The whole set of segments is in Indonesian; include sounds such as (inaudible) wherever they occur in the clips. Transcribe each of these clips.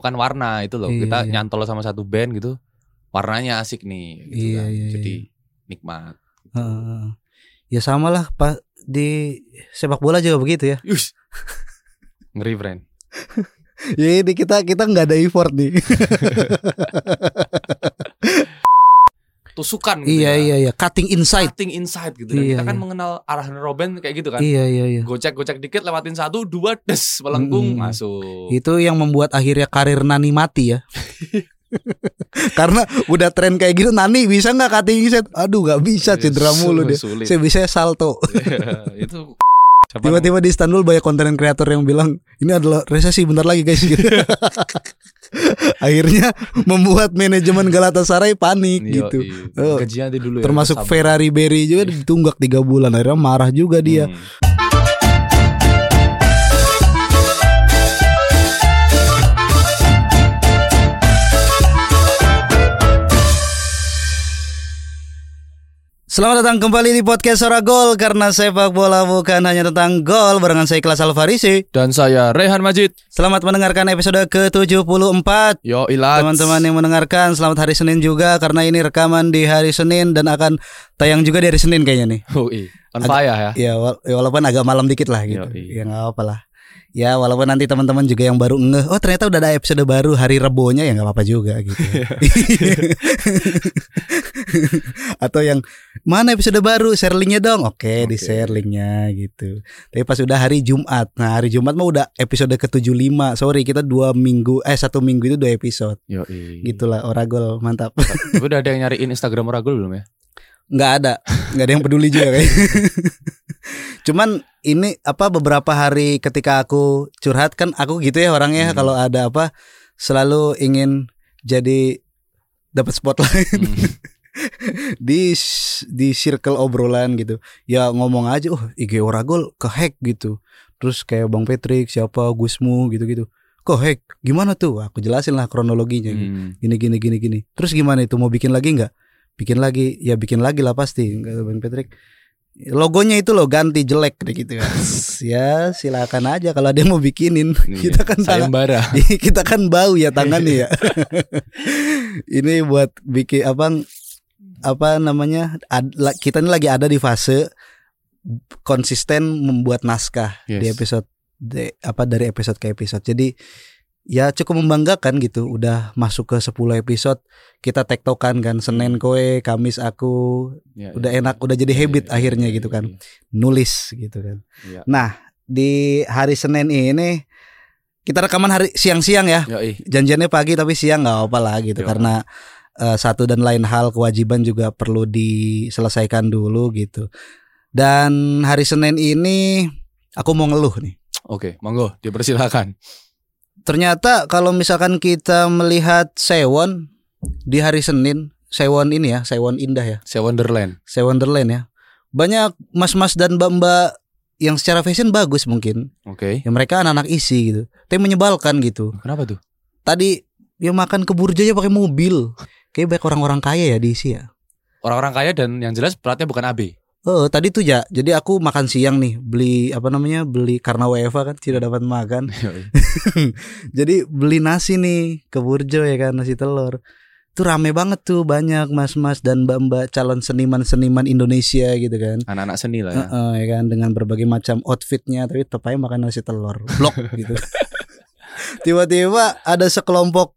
menemukan warna itu loh. Iya, kita iya. nyantol sama satu band gitu. Warnanya asik nih gitu Iya, kan. iya, Jadi nikmat. Heeh. ya sama lah pak di sepak bola juga begitu ya. Yus. (laughs) Ngeri, friend. (laughs) Ya ini kita kita nggak ada effort nih. (laughs) Tusukan gitu iya ya. iya iya cutting inside. Cutting inside gitu. Dan Iya, kita kan iya. mengenal arahan Robin kayak gitu kan. Iya iya iya. Gocek-gocek dikit lewatin satu, dua, des, melengkung, Mm. masuk. Itu yang membuat akhirnya karir Nani mati ya. (laughs) Karena udah tren kayak gitu Nani bisa nggak cutting inside? Aduh nggak bisa cedera mulu dia. Sulit. Saya bisa salto. itu (laughs) siapa Tiba-tiba di Istanbul banyak konten kreator yang bilang ini adalah resesi bentar lagi guys gitu. (laughs) (laughs) Akhirnya membuat manajemen Galatasaray panik namanya? gitu. Oh, Gajinya dulu ya. Termasuk sabar. Ferrari Berry juga ditunggak tiga bulan akhirnya marah juga dia. Hmm. Selamat datang kembali di podcast Sora Gol karena sepak bola bukan hanya tentang gol barengan saya Kelas Alfarisi. Dan saya Rehan Majid. Selamat mendengarkan episode ke-74. Yo ilat. Teman-teman yang mendengarkan selamat hari Senin juga karena ini rekaman di hari Senin dan akan tayang juga di hari Senin kayaknya nih. Oh, iya. On fire ya. Ya, wala- ya walaupun agak malam dikit lah gitu. Yoi. Ya nggak apa lah. Ya walaupun nanti teman-teman juga yang baru ngeh, oh ternyata udah ada episode baru hari Rebonya ya nggak apa-apa juga gitu. (laughs) Atau yang mana episode baru share linknya dong. Oke, di Oke. share linknya gitu. Tapi pas udah hari Jumat, nah hari Jumat mah udah episode ke-75. Sorry kita dua minggu, eh satu minggu itu dua episode. Yo Gitulah Oragol mantap. Udah ada yang nyariin Instagram Oragul belum ya? nggak ada nggak ada yang peduli juga kayak (laughs) cuman ini apa beberapa hari ketika aku curhat kan aku gitu ya orangnya Hmm. kalau ada apa selalu ingin jadi dapat spotlight. Hmm. (laughs) di di circle obrolan gitu. Ya ngomong aja oh IG Oragol ke hack gitu. Terus kayak Bang Patrick siapa Gusmu gitu gitu kok hack gimana tuh? Aku jelasin lah kronologinya gitu. Hmm. gini gini gini gini. Terus gimana itu? Mau bikin lagi nggak? Bikin lagi. Ya bikin lagi lah pasti Bang Patrick logonya itu loh ganti jelek deh gitu kan (laughs) ya silakan aja kalau dia mau bikinin Iya. (laughs) kita kan tangan sayembara. (laughs) kita kan bau ya tangannya ya ini buat bikin apa apa namanya ad- kita ini lagi ada di fase konsisten membuat naskah di Yes. episode de- apa dari episode ke episode jadi ya cukup membanggakan gitu udah masuk ke 10 episode kita tektokan kan Senin kowe Kamis aku Ya, udah ya. enak udah jadi Iya, habit iya, akhirnya iya, gitu kan iya. nulis gitu kan Iya. nah di hari Senin ini kita rekaman hari siang-siang ya Yoi. janjiannya pagi tapi siang nggak apa lah gitu Iya. karena eh, satu dan lain hal kewajiban juga perlu diselesaikan dulu gitu dan hari Senin ini aku mau ngeluh nih Oke, monggo dipersilakan. Ternyata kalau misalkan kita melihat Sewon di hari Senin Sewon ini ya Sewon Indah ya Saya Wonderland. Sewon Wonderland ya banyak mas-mas dan mbak-mbak yang secara fashion bagus mungkin Oke. ya mereka anak-anak isi gitu tapi menyebalkan gitu Kenapa tuh? tadi ya makan ke Burjo aja pakai mobil kayak banyak orang-orang kaya ya diisi ya Orang-orang kaya dan yang jelas pelatnya bukan AB. Oh tadi tuh ya jadi aku makan siang nih beli apa namanya beli karena WFA kan tidak dapat makan. (laughs) (laughs) Jadi beli nasi nih ke Burjo ya kan nasi telur. Itu rame banget tuh banyak mas-mas dan mbak-mbak calon seniman-seniman Indonesia gitu kan. Anak-anak seni lah ya. Heeh, ya kan dengan berbagai macam outfitnya tapi tetap aja makan nasi telur. Blok (laughs) gitu. Tiba-tiba ada sekelompok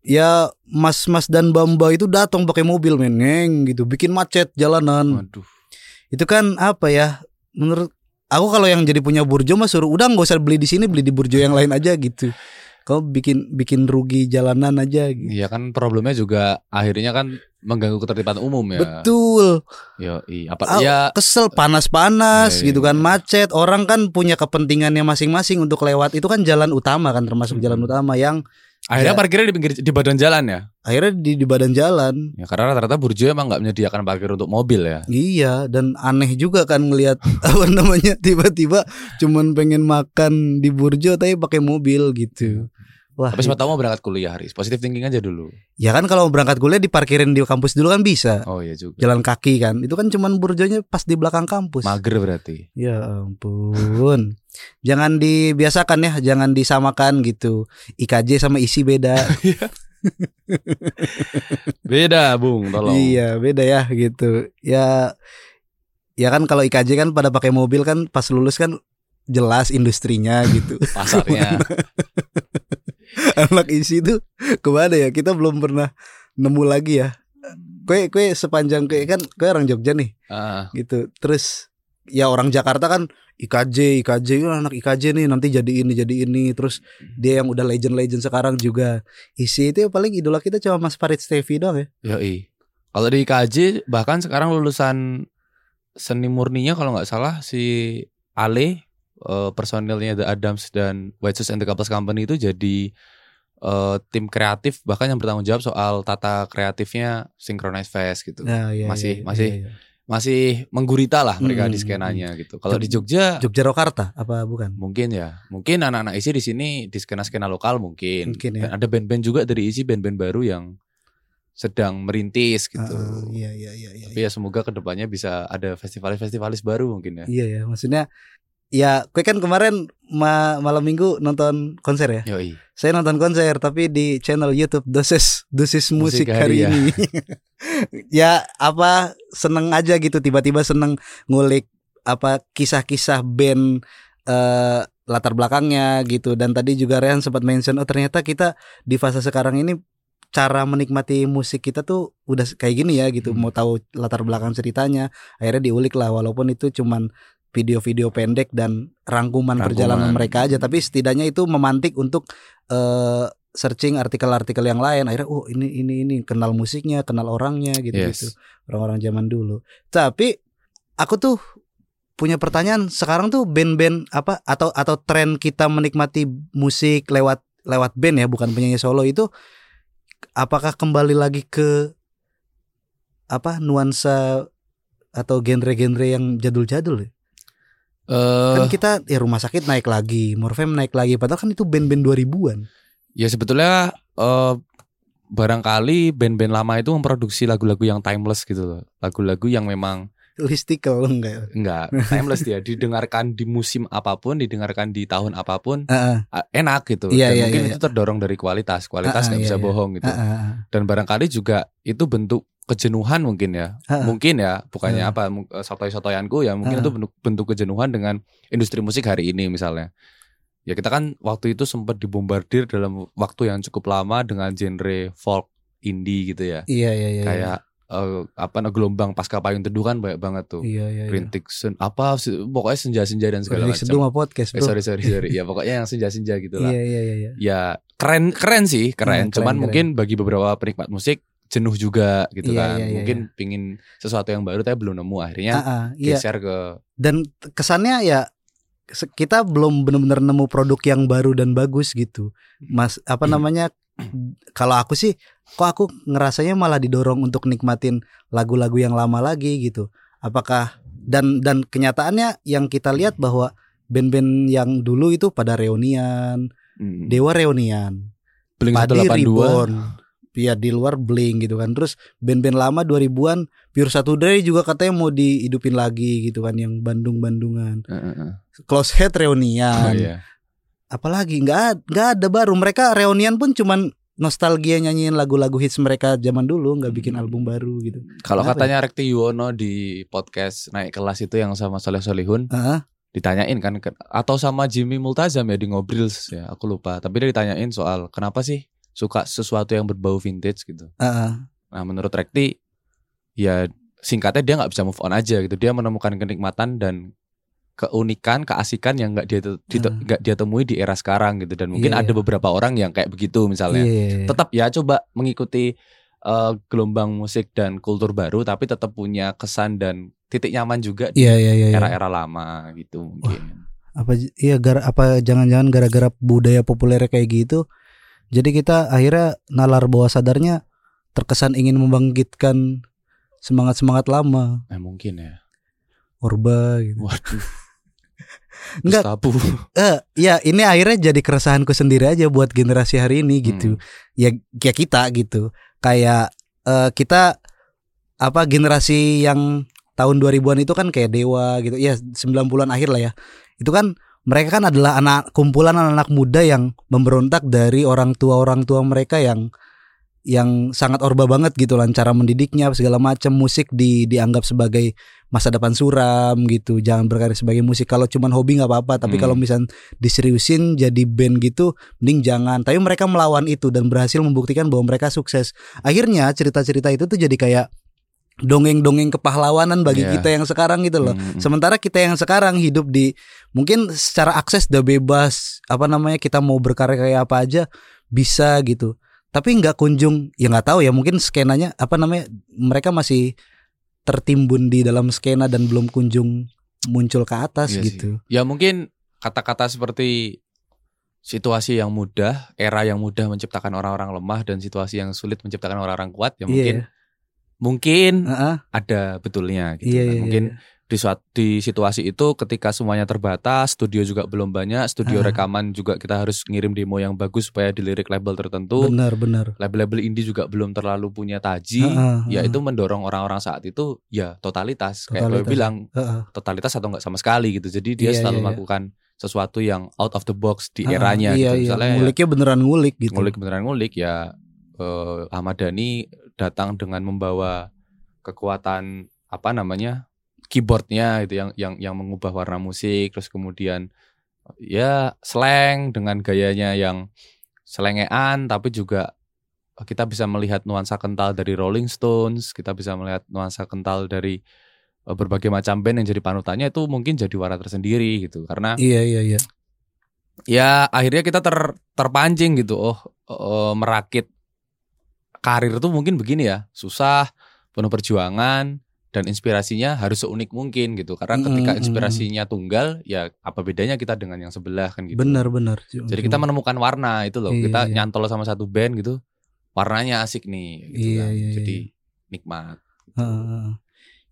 ya mas-mas dan mbak-mbak itu datang pakai mobil men ngeng gitu. Bikin macet jalanan. Waduh. Itu kan apa ya menurut aku kalau yang jadi punya burjo mah suruh udah nggak usah beli di sini beli di burjo yang lain aja gitu kau bikin bikin rugi jalanan aja gitu. Iya kan problemnya juga akhirnya kan mengganggu ketertiban umum ya. betul Yoi. Apa Ah, ya kesel panas-panas Iya, iya, gitu kan iya. macet orang kan punya kepentingannya masing-masing untuk lewat itu kan jalan utama kan termasuk Hmm. jalan utama yang akhirnya Ya. parkirnya di pinggir di badan jalan ya? akhirnya di, di badan jalan Ya karena rata-rata Burjo emang nggak menyediakan parkir untuk mobil ya. iya dan aneh juga kan ngelihat (laughs) apa namanya tiba-tiba cuman pengen makan di burjo tapi pakai mobil gitu Wah, Tapi siapa tahu mau berangkat kuliah, Haris. Positive thinking aja dulu. ya kan kalau mau berangkat kuliah diparkirin di kampus dulu kan bisa. Oh iya juga. Jalan kaki kan. Itu kan cuman burjonya pas di belakang kampus. Mager berarti. Ya ampun. (laughs) jangan dibiasakan ya, jangan disamakan gitu. IKJ sama isi beda. (laughs) Beda, Bung, tolong. iya, beda ya gitu. Ya ya kan kalau IKJ kan pada pakai mobil kan pas lulus kan jelas industrinya gitu. Pasarnya. (laughs) (laughs) Anak isi tuh ke mana ya? Kita belum pernah nemu lagi ya. Kue kue sepanjang kue kan kue orang Jogja nih Ah, gitu. Terus ya orang Jakarta kan IKJ, IKJ "Wah, anak IKJ nih nanti jadi ini jadi ini. Terus dia yang udah legend-legend sekarang juga isi itu paling idola kita cuma Mas Farid Stevi doang ya. yoi. Kalau di IKJ bahkan sekarang lulusan seni murninya kalau nggak salah si Ale eh, personilnya The Adams dan White Shoes and the Couples Company itu jadi eh, tim kreatif bahkan yang bertanggung jawab soal tata kreatifnya Synchronize Fest gitu. Nah, iya, Masih- iya, masih iya, iya. Masih menggurita lah mereka di Hmm, skenanya gitu. Kalau di Jogja Jogja Rokarta apa bukan? mungkin ya, mungkin anak-anak isi di sini di skena-skena lokal mungkin. Mungkin ya. Dan ada band-band juga dari isi band-band baru yang sedang merintis gitu. Ah, iya iya iya iya. Tapi ya semoga ke depannya bisa ada festivalis-festivalis baru mungkin ya. Iya ya, maksudnya ya kue kan kemarin ma- malam minggu nonton konser ya. Yoi. Saya nonton konser tapi di channel YouTube dosis dosis musik, Musik hari, hari ya. ini. (laughs) ya apa seneng aja gitu tiba-tiba seneng ngulik apa kisah-kisah band eh latar belakangnya gitu dan tadi juga Rehan sempat mention oh ternyata kita di fase sekarang ini cara menikmati musik kita tuh udah kayak gini ya gitu Hmm. mau tahu latar belakang ceritanya akhirnya diulik lah walaupun itu cuman video-video pendek dan rangkuman, Rangkuman. perjalanan mereka aja tapi setidaknya itu memantik untuk eh searching artikel-artikel yang lain akhirnya oh ini ini ini kenal musiknya kenal orangnya gitu gitu Yes. orang-orang zaman dulu tapi aku tuh punya pertanyaan sekarang tuh band-band apa atau atau tren kita menikmati musik lewat lewat band ya bukan penyanyi solo itu apakah kembali lagi ke apa nuansa atau genre-genre yang jadul-jadul ya? Eh, kan kita ya rumah sakit naik lagi, Morfem naik lagi padahal kan itu band-band 2000-an. ya sebetulnya eh, barangkali band-band lama itu memproduksi lagu-lagu yang timeless gitu loh. Lagu-lagu yang memang Listicle enggak ya? enggak timeless dia didengarkan di musim apa pun, didengarkan di tahun apa pun Heeh. ah, enak gitu. Iya, Dan iya, mungkin iya, itu terdorong dari kualitas. Kualitas nggak iya, bisa iya. bohong gitu. heeh. Dan barangkali juga itu bentuk kejenuhan mungkin ya. Ah. Mungkin ya, bukannya Ah. apa eh, sotoy-sotoyanku ya, mungkin Ah. itu bentuk bentuk kejenuhan dengan industri musik hari ini misalnya. Ya kita kan waktu itu sempat dibombardir dalam waktu yang cukup lama dengan genre folk indie gitu ya. Iya iya iya. Kayak eh, apa nah, gelombang pasca payung teduh kan banyak banget tuh. Iya iya. iya. Rintik sen apa pokoknya senja-senja dan segala macam. Podcast, Eh, sorry sorry sorry. (laughs) ya pokoknya yang senja-senja gitu lah. Iya iya iya iya. Ya keren keren sih, keren. Iya, keren, Cuman keren. mungkin bagi beberapa penikmat musik jenuh juga gitu Iya, kan. iya, iya, mungkin pingin sesuatu yang baru tapi belum nemu akhirnya ah, iya. geser ke Dan kesannya ya kita belum benar-benar nemu produk yang baru dan bagus gitu. Mas apa Hmm. namanya? Kalau aku sih kok aku ngerasanya malah didorong untuk nikmatin lagu-lagu yang lama lagi gitu. Apakah dan dan kenyataannya yang kita lihat bahwa band-band yang dulu itu pada reunian, mm, Dewa reunian, Blink Padi 182. Reborn. Ya di luar Blink gitu kan. Terus band-band lama 2000-an Pure Satu Dre juga katanya mau dihidupin lagi gitu kan yang Bandung-Bandungan. Eh, eh, eh. Close Head Oh, reunian. iya. Apalagi nggak nggak ada baru. Mereka reunian pun cuman nostalgia nyanyiin lagu-lagu hits mereka zaman dulu, nggak bikin Hmm. album baru gitu. Kalau katanya Rekti Yuwono di podcast naik kelas itu yang sama Soleh Solihun Heeh. ditanyain kan atau sama Jimmy Multazam ya di ngobrils ya aku lupa tapi dia ditanyain soal kenapa sih suka sesuatu yang berbau vintage gitu. Heeh. Nah menurut Rekti ya singkatnya dia nggak bisa move on aja gitu dia menemukan kenikmatan dan keunikan keasikan yang nggak dia nggak dia temui di era sekarang gitu dan mungkin Iya, ada iya. beberapa orang yang kayak begitu misalnya Iya. tetap ya coba mengikuti eh, gelombang musik dan kultur baru tapi tetap punya kesan dan titik nyaman juga di Iya iya iya. iya. era-era lama gitu mungkin. apa iya gara apa jangan-jangan gara-gara budaya populer kayak gitu jadi kita akhirnya nalar bawah sadarnya terkesan ingin membangkitkan semangat-semangat lama Eh mungkin ya. orba gitu Waduh. (laughs) Enggak. Eh, ya ini akhirnya jadi keresahanku sendiri aja buat generasi hari ini gitu. Hmm. Ya ya kita gitu. Kayak eh, kita apa generasi yang tahun 2000-an itu kan kayak Dewa gitu. Ya 90-an akhir lah ya. Itu kan mereka kan adalah anak kumpulan anak-anak muda yang memberontak dari orang tua-orang tua mereka yang yang sangat orba banget gitu lah. Cara mendidiknya segala macam. Musik di dianggap sebagai masa depan suram gitu. Jangan berkarya sebagai musik. Kalau cuman hobi nggak apa-apa. Tapi Hmm. kalau misal diseriusin jadi band gitu mending jangan. Tapi mereka melawan itu dan berhasil membuktikan bahwa mereka sukses. Akhirnya cerita-cerita itu tuh jadi kayak dongeng-dongeng kepahlawanan bagi Iya. kita yang sekarang gitu loh. Hmm. Sementara kita yang sekarang hidup di mungkin secara akses udah bebas, apa namanya kita mau berkarya kayak apa aja bisa gitu. Tapi nggak kunjung, ya nggak tahu ya mungkin skenanya apa namanya mereka masih tertimbun di dalam skena dan belum kunjung muncul ke atas Iya sih. gitu. Ya mungkin kata-kata seperti situasi yang mudah, era yang mudah menciptakan orang-orang lemah dan situasi yang sulit menciptakan orang-orang kuat ya mungkin Iya. mungkin Heeh, ada betulnya gitu. iya, Nah, iya, mungkin iya. Di suat- di situasi itu ketika semuanya terbatas, studio juga belum banyak, studio Ah. rekaman juga kita harus ngirim demo yang bagus supaya dilirik label tertentu. benar benar. Label-label indie juga belum terlalu punya taji. Heeh, Ya heeh, itu mendorong orang-orang saat itu ya totalitas. Kayak gue Totalitas. bilang totalitas atau enggak sama sekali gitu. Jadi dia Iya, selalu iya, iya. melakukan sesuatu yang out of the box di eranya iya, gitu. iya. Misalnya ya, nguliknya beneran ngulik gitu. ngulik beneran ngulik ya eh, Ahmad Dhani datang dengan membawa kekuatan apa namanya keyboardnya itu yang yang yang mengubah warna musik terus kemudian ya slang dengan gayanya yang selengean tapi juga kita bisa melihat nuansa kental dari Rolling Stones kita bisa melihat nuansa kental dari eh, berbagai macam band yang jadi panutannya itu mungkin jadi warna tersendiri gitu. Karena Iya iya iya. ya akhirnya kita ter terpancing gitu. Oh eh, merakit karir tuh mungkin begini ya. Susah penuh perjuangan dan inspirasinya harus seunik mungkin gitu karena ketika inspirasinya tunggal ya apa bedanya kita dengan yang sebelah kan gitu Benar benar. jadi kita menemukan warna itu loh Iya, kita iya. nyantol sama satu band gitu warnanya asik nih gitu Iya, kan. iya, jadi nikmat Heeh.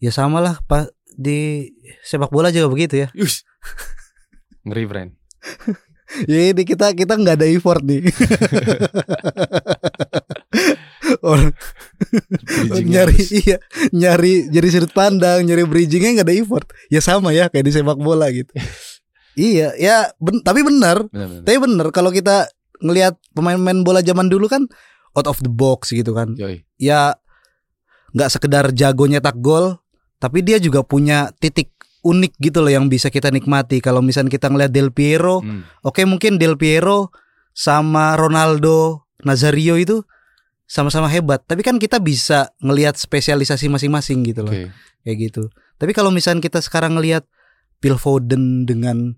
Ya sama lah Pak di sepak bola juga begitu ya. Yus. (laughs) ngeri friend (laughs) Ya ini kita kita nggak ada effort nih. (laughs) Orang nyari iya nyari jadi sudut pandang nyari bridgingnya nggak ada effort. Ya sama ya kayak di sepak bola gitu. (laughs) iya ya ben- tapi benar tapi benar kalau kita ngelihat pemain-pemain bola zaman dulu kan out of the box gitu kan. Yoi. Ya nggak sekedar jago nyetak gol tapi dia juga punya titik unik gitu loh yang bisa kita nikmati kalau misalnya kita ngelihat Del Piero Hmm. Oke mungkin Del Piero sama Ronaldo Nazario itu sama-sama hebat. Tapi kan kita bisa ngelihat spesialisasi masing-masing gitu loh. Oke. kayak gitu. Tapi kalau misalnya kita sekarang ngelihat Phil Foden dengan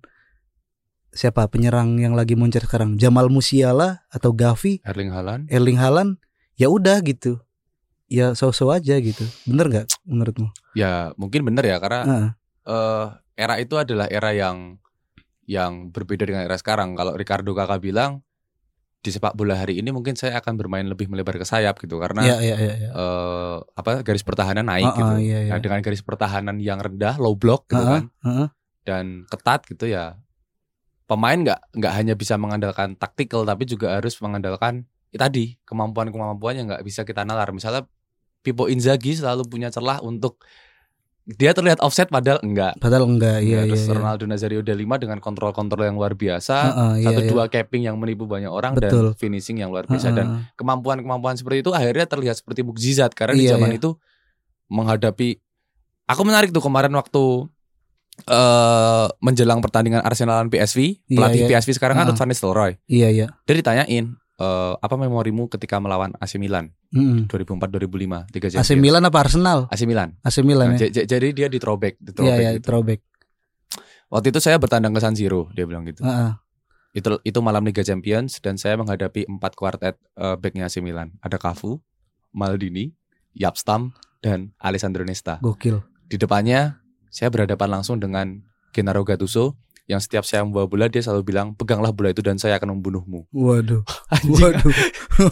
siapa? Penyerang yang lagi muncul sekarang. Jamal Musiala atau Gavi? Erling Haaland. Erling Haaland? Ya udah gitu. Ya so-so aja gitu. Bener nggak menurutmu? Ya mungkin benar ya karena Heeh. eh era itu adalah era yang yang berbeda dengan era sekarang. Kalau Ricardo Kakak bilang di sepak bola hari ini mungkin saya akan bermain lebih melebar ke sayap gitu karena Iya iya iya iya. eh, apa garis pertahanan naik Heeh, gitu. iya, iya. Nah, dengan garis pertahanan yang rendah, low block gitu Heeh, kan heeh. dan ketat gitu ya. Pemain nggak nggak hanya bisa mengandalkan taktikal tapi juga harus mengandalkan ya tadi kemampuan-kemampuan yang nggak bisa kita nalar. Misalnya Pipo Inzaghi selalu punya celah untuk dia terlihat offset padahal enggak. padahal enggak iya iya, Terus iya. Ronaldo Nazario udah 5 dengan kontrol-kontrol yang luar biasa. Heeh, iya, satu iya. dua capping yang menipu banyak orang Betul. dan finishing yang luar biasa dan Heeh. kemampuan-kemampuan seperti itu akhirnya terlihat seperti mukjizat karena di Iya, zaman iya. itu menghadapi aku menarik tuh kemarin waktu eh menjelang pertandingan Arsenal dan PSV, Iya, pelatih iya. PSV sekarang kan Heeh. Ruud van Nistelrooy. iya iya Dia ditanyain eh, apa memorimu ketika melawan AC Milan Mm-mm. 2004-2005 Liga AC Champions. Milan apa Arsenal? AC Milan. AC Milan Nah, ya. jadi dia di throwback, di Iya throwback iya gitu. throwback. Waktu itu saya bertandang ke San Siro, dia bilang gitu. Heeh. itu itu malam Liga Champions dan saya menghadapi empat kuartet uh, backnya AC Milan. Ada Cafu, Maldini, Yapstam dan Alessandro Nesta. Gokil. Di depannya saya berhadapan langsung dengan Gennaro Gattuso, yang setiap saya membawa bola dia selalu bilang peganglah bola itu dan saya akan membunuhmu. Waduh. (laughs) Anjing. Waduh.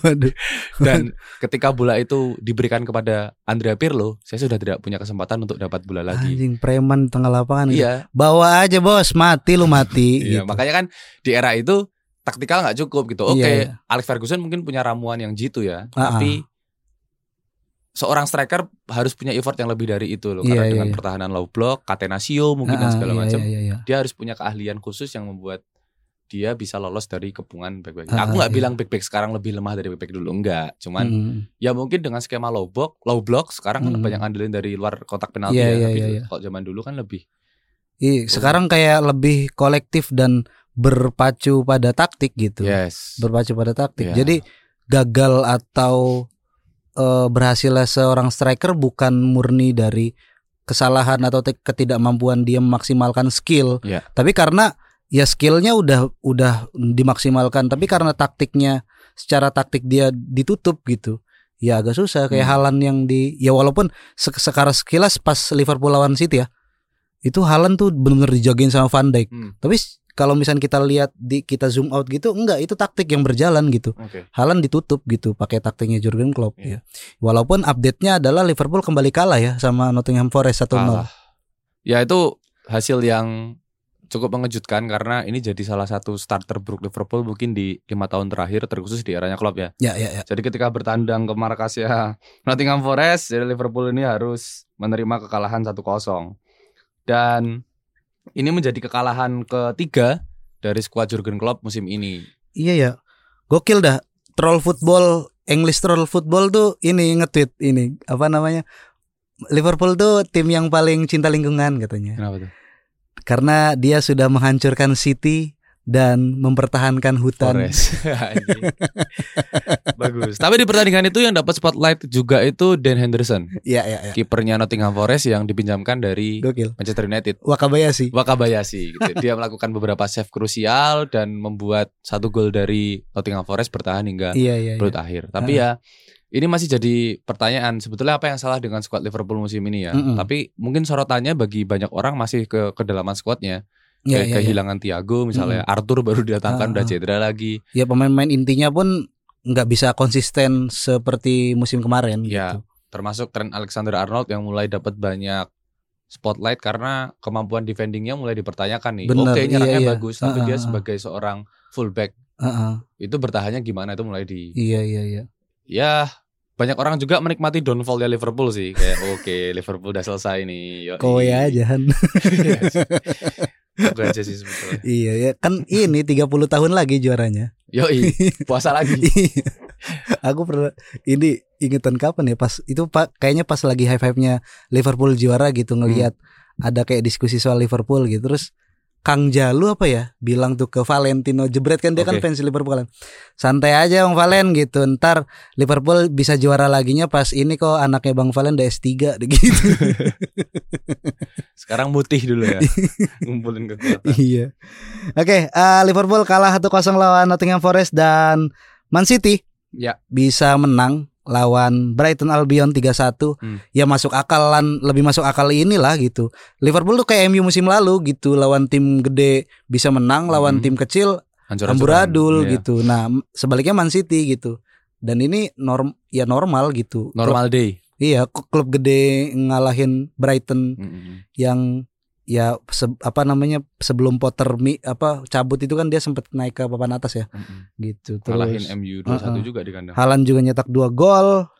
Waduh. Dan ketika bola itu diberikan kepada Andrea Pirlo, saya sudah tidak punya kesempatan untuk dapat bola lagi. Anjing preman di tengah lapangan. gitu. Iya, Bawa aja bos, mati lu mati. (laughs) iya. gitu. Makanya kan di era itu taktikal nggak cukup gitu. Oke, Iya, iya. Alex Ferguson mungkin punya ramuan yang jitu ya, Ah, tapi seorang striker harus punya effort yang lebih dari itu loh. Iya, Karena iya, dengan iya. pertahanan low block, catenaccio mungkin dan Ah, segala iya, macam, iya, iya, iya. dia harus punya keahlian khusus yang membuat dia bisa lolos dari kepungan back-back. Ah, Aku nggak iya. bilang back-back sekarang lebih lemah dari back-back dulu, enggak. Cuman Mm. ya mungkin dengan skema low block, low block sekarang kan Hmm. banyak andelin dari luar kotak penalti Iya, ya. iya, Tapi iya, kalau zaman dulu kan lebih Iya, sekarang kayak lebih kolektif dan berpacu pada taktik gitu. yes. Berpacu pada taktik. Iya. Jadi gagal atau eh, berhasilnya seorang striker bukan murni dari kesalahan atau ketidakmampuan dia memaksimalkan skill. Iya. Tapi karena ya skillnya udah udah dimaksimalkan, tapi karena taktiknya secara taktik dia ditutup gitu. Ya agak susah kayak Hmm. Halan yang di ya walaupun se sekarang sekilas pas Liverpool lawan City ya. Itu Halan tuh benar-benar dijagain sama Van Dijk. Hmm, Tapi kalau misalnya kita lihat di kita zoom out gitu enggak itu taktik yang berjalan gitu. Oke. Halan ditutup gitu pakai taktiknya Jurgen Klopp Iya. ya. Walaupun update-nya adalah Liverpool kembali kalah ya sama Nottingham Forest 1-0. Kalah. Ya itu hasil yang cukup mengejutkan karena ini jadi salah satu starter buruk Liverpool mungkin di lima tahun terakhir terkhusus di eranya Klopp ya. Ya ya ya. Jadi ketika bertandang ke markasnya (laughs) Nottingham Forest, jadi Liverpool ini harus menerima kekalahan 1-0. Dan ini menjadi kekalahan ketiga dari skuad Jurgen Klopp musim ini. Iya ya. Gokil dah. Troll football, English troll football tuh ini nge-tweet ini apa namanya? Liverpool tuh tim yang paling cinta lingkungan katanya. Kenapa tuh? Karena dia sudah menghancurkan City dan mempertahankan hutan. Forest. (laughs) Bagus. Tapi di pertandingan itu yang dapat spotlight juga itu Dan Henderson, Iya iya iya. kipernya Nottingham Forest yang dipinjamkan dari Gokil. Manchester United. Wakabayashi. Wakabayashi gitu. Dia melakukan beberapa save krusial dan membuat satu gol dari Nottingham Forest bertahan hingga Iya iya iya. akhir. Tapi ya ini masih jadi pertanyaan sebetulnya apa yang salah dengan skuad Liverpool musim ini ya. Mm-mm. Tapi mungkin sorotannya bagi banyak orang masih ke kedalaman skuadnya. Iya Kayak iya. iya. kehilangan Thiago misalnya, Arthur baru Ah, didatangkan udah ah. cedera lagi. Ya pemain-pemain intinya pun nggak bisa konsisten seperti musim kemarin Ya, gitu. termasuk Trent Alexander-Arnold yang mulai dapat banyak spotlight karena kemampuan defendingnya mulai dipertanyakan nih. Bener, Oke, nyerangnya iya, iya. bagus, tapi Ah, dia ah, ah. sebagai seorang fullback Heeh. itu bertahannya gimana itu mulai di Iya iya iya. ya banyak orang juga menikmati downfall Liverpool sih kayak oke Liverpool udah selesai nih. Kowe aja Han. (laughs) (laughs) Aku aja sih sebetulnya. (laughs) Iya ya. Kan ini 30 tahun lagi juaranya. Yoi puasa lagi. (laughs) Iya. Aku pernah ini ingetan kapan ya? Pas itu pak kayaknya pas lagi high five nya Liverpool juara gitu ngelihat ada kayak diskusi soal Liverpool gitu. Terus Kang Jalu apa ya? Bilang tuh ke Valentino Jebret kan dia kan Oke. fans Liverpool kan. Santai aja Bang Valen gitu. Ntar Liverpool bisa juara laginya pas ini kok anaknya Bang Valen udah S3 deh (laughs) gitu. Sekarang mutih dulu ya. (laughs) Ngumpulin kekuatan. Iya. Oke eh, Liverpool kalah 1-0 lawan Nottingham Forest dan Man City ya. bisa menang lawan Brighton Albion 3-1 Hmm. ya masuk akalan lebih masuk akal inilah gitu. Liverpool tuh kayak MU musim lalu gitu lawan tim gede bisa menang lawan Hmm. tim kecil amburadul gitu. Nah sebaliknya Man City gitu. Dan ini norm ya normal gitu. Normal day. Klub- iya k- klub gede ngalahin Brighton Mm-mm. yang ya se- apa namanya sebelum Potter mi, apa cabut itu kan dia sempat naik ke papan atas ya Mm-mm. gitu kalahin terus MU 2-1 Uh-uh. juga di kandang Halan juga nyetak dua gol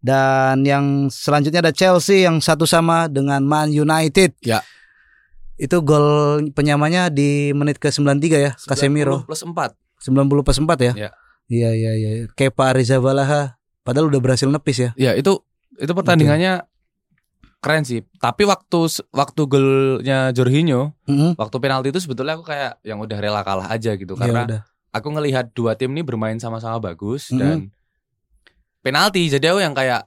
dan yang selanjutnya ada Chelsea yang satu sama dengan Man United. Ya. Itu gol penyamanya di menit ke 93 ya, Casemiro. 90 plus 4 90 plus 4 ya. Ya. Iya iya iya. Kepa Arrizabalaga padahal udah berhasil nepis ya. ya itu itu pertandingannya keren sih tapi waktu waktu golnya Jorginho Heeh. waktu penalti itu sebetulnya aku kayak yang udah rela kalah aja gitu Ya karena udah. aku ngelihat dua tim ini bermain sama-sama bagus Mhm. dan penalti jadi aku yang kayak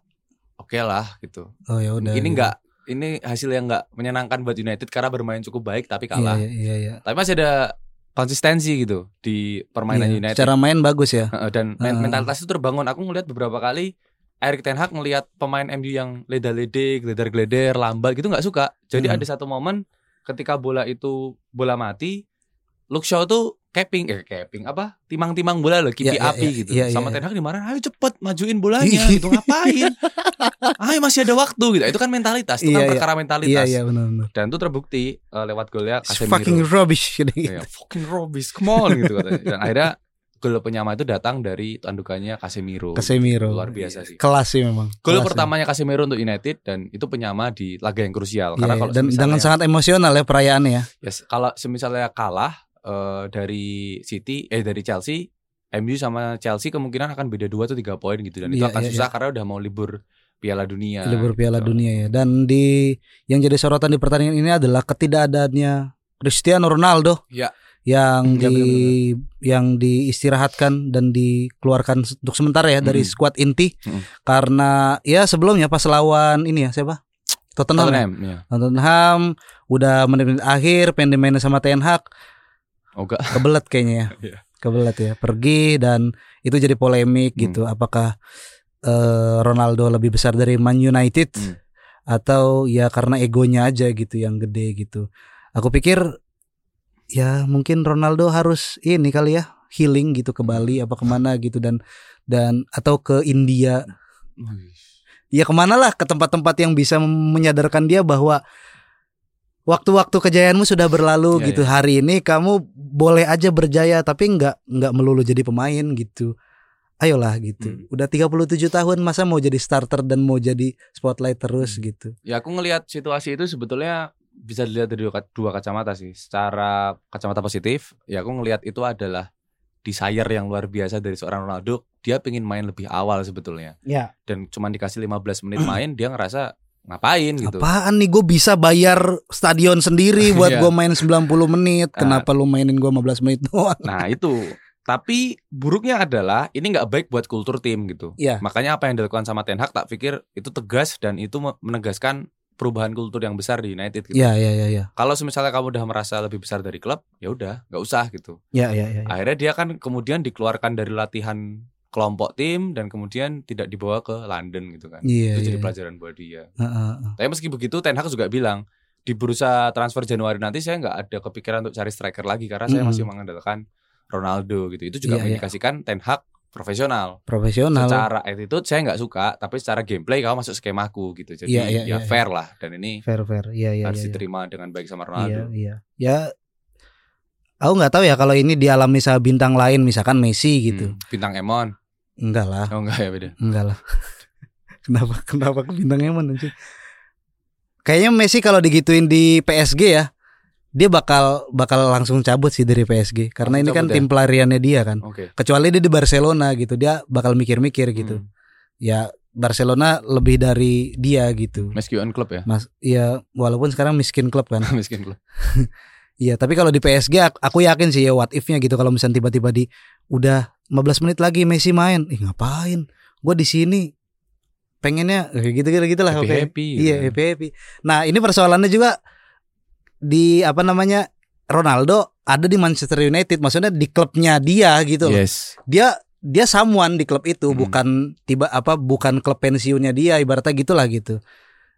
oke lah gitu Oh ya udah. ini iya. enggak ini hasil yang enggak menyenangkan buat United karena bermain cukup baik tapi kalah Iya iya iya. tapi masih ada konsistensi gitu di permainan Iya, United Cara main bagus ya. Dan men- Heeh. mentalitas itu terbangun aku ngelihat beberapa kali Erik Ten Hag ngelihat pemain MU yang leda-lede, gledar-gleder, lambat gitu nggak suka. Jadi Hmm. ada satu momen ketika bola itu bola mati, Luke Shaw tuh capping eh capping apa? Timang-timang bola loh, kipi Iya, iya, api iya, gitu. iya, Sama iya. Ten Hag dimarahin, "Ayo cepet majuin bolanya." gitu. Ngapain? (laughs) Ayo masih ada waktu gitu. Itu kan mentalitas, itu Iya, kan iya. perkara Iya mentalitas. iya benar-benar. Dan itu terbukti eh, lewat golnya Casemiro. fucking rubbish gitu. Iya, fucking rubbish, come on gitu katanya. Dan akhirnya gol penyama itu datang dari tandukannya Casemiro. Casemiro. Luar biasa sih. Kelas sih memang. Gol pertamanya Casemiro untuk United dan itu penyama di laga yang krusial. Iya, Karena iya. kalau dan dengan sangat emosional ya perayaannya ya. Yes, kalau semisalnya kalah eh, dari City eh dari Chelsea, MU sama Chelsea kemungkinan akan beda 2 atau 3 poin gitu dan itu Iya, akan iya, susah iya. karena udah mau libur Piala Dunia. Libur Piala gitu. Dunia ya. Dan di yang jadi sorotan di pertandingan ini adalah ketidakadaannya Cristiano Ronaldo. Ya. Yang Ya, di yang diistirahatkan dan dikeluarkan untuk sementara ya dari Mm. skuad inti Mm. karena ya sebelumnya pas lawan ini ya siapa? Tottenham. ya? Tottenham, ya. Tottenham udah menit-menit akhir pengen dimainin sama Ten Hag Oh (laughs) kebelet kayaknya ya. Iya. Kebelet ya. Pergi dan itu jadi polemik Hmm. gitu. Apakah eh, Ronaldo lebih besar dari Man United Hmm. atau ya karena egonya aja gitu yang gede gitu. Aku pikir ya mungkin Ronaldo harus ini kali ya healing gitu ke Bali apa ke mana gitu dan dan atau ke India. Ya ke mana lah ke tempat-tempat yang bisa menyadarkan dia bahwa waktu-waktu kejayaanmu sudah berlalu Iya, gitu. hari ini kamu boleh aja berjaya tapi nggak nggak melulu jadi pemain gitu. Ayolah gitu. Hmm. udah 37 tahun masa mau jadi starter dan mau jadi spotlight terus Hmm. gitu? Ya aku ngelihat situasi itu sebetulnya bisa dilihat dari dua, kacamata sih. Secara kacamata positif, ya aku ngelihat itu adalah desire yang luar biasa dari seorang Ronaldo. Dia pengen main lebih awal sebetulnya. ya Dan cuma dikasih 15 menit main, dia ngerasa ngapain gitu. apaan nih gue bisa bayar stadion sendiri (laughs) buat Iya. gue main 90 menit Ah. kenapa lu mainin gue 15 menit doang Nah itu. Tapi buruknya adalah ini nggak baik buat kultur tim gitu. Iya. Makanya apa yang dilakukan sama Ten Hag tak pikir itu tegas dan itu me- menegaskan perubahan kultur yang besar di United gitu. ya ya ya ya Kalau misalnya kamu udah merasa lebih besar dari klub, ya udah nggak usah gitu. ya ya ya, ya. Akhirnya dia kan kemudian dikeluarkan dari latihan kelompok tim dan kemudian tidak dibawa ke London gitu kan. Iya, itu jadi iya. pelajaran buat dia. Heeh, heeh. Tapi meski begitu Ten Hag juga bilang di bursa transfer Januari nanti saya nggak ada kepikiran untuk cari striker lagi karena saya Mm-mm. masih mengandalkan Ronaldo gitu. Itu juga Iya, iya. mengindikasikan Ten Hag profesional. profesional Secara attitude saya nggak suka, tapi secara gameplay kamu masuk skemaku gitu. Jadi Iya, iya, ya iya, fair lah dan ini fair fair iya iya harus iya, iya. diterima dengan baik sama Iya, Ronaldo. iya. Ya aku nggak tahu ya kalau ini dialami sama bintang lain misalkan Messi gitu. Hmm, Bintang Emon. Enggak lah, Oh enggak ya beda. enggak lah. (laughs) kenapa kenapa ke bintang Emon? Kayaknya Messi kalau digituin di PSG ya, dia bakal bakal langsung cabut sih dari PSG karena Langsung ini kan ya? tim pelariannya dia kan. Oke. Kecuali dia di Barcelona gitu, dia bakal mikir-mikir gitu. Hmm. Ya Barcelona lebih dari dia gitu. Meski on club ya. Mas, ya walaupun sekarang miskin klub kan. (laughs) Miskin klub. (laughs) Iya, tapi kalau di PSG ak- aku yakin sih ya what if-nya gitu kalau misalnya tiba-tiba di udah 15 menit lagi Messi main. Ih, ngapain? Gue di sini pengennya gitu-gitu gitu lah Happy oke. happy. Iya, happy happy. Nah, ini persoalannya juga di apa namanya? Ronaldo ada di Manchester United, maksudnya di klubnya dia gitu loh. Yes. Dia dia someone di klub itu, Hmm. bukan tiba apa bukan klub pensiunnya dia ibaratnya gitulah gitu.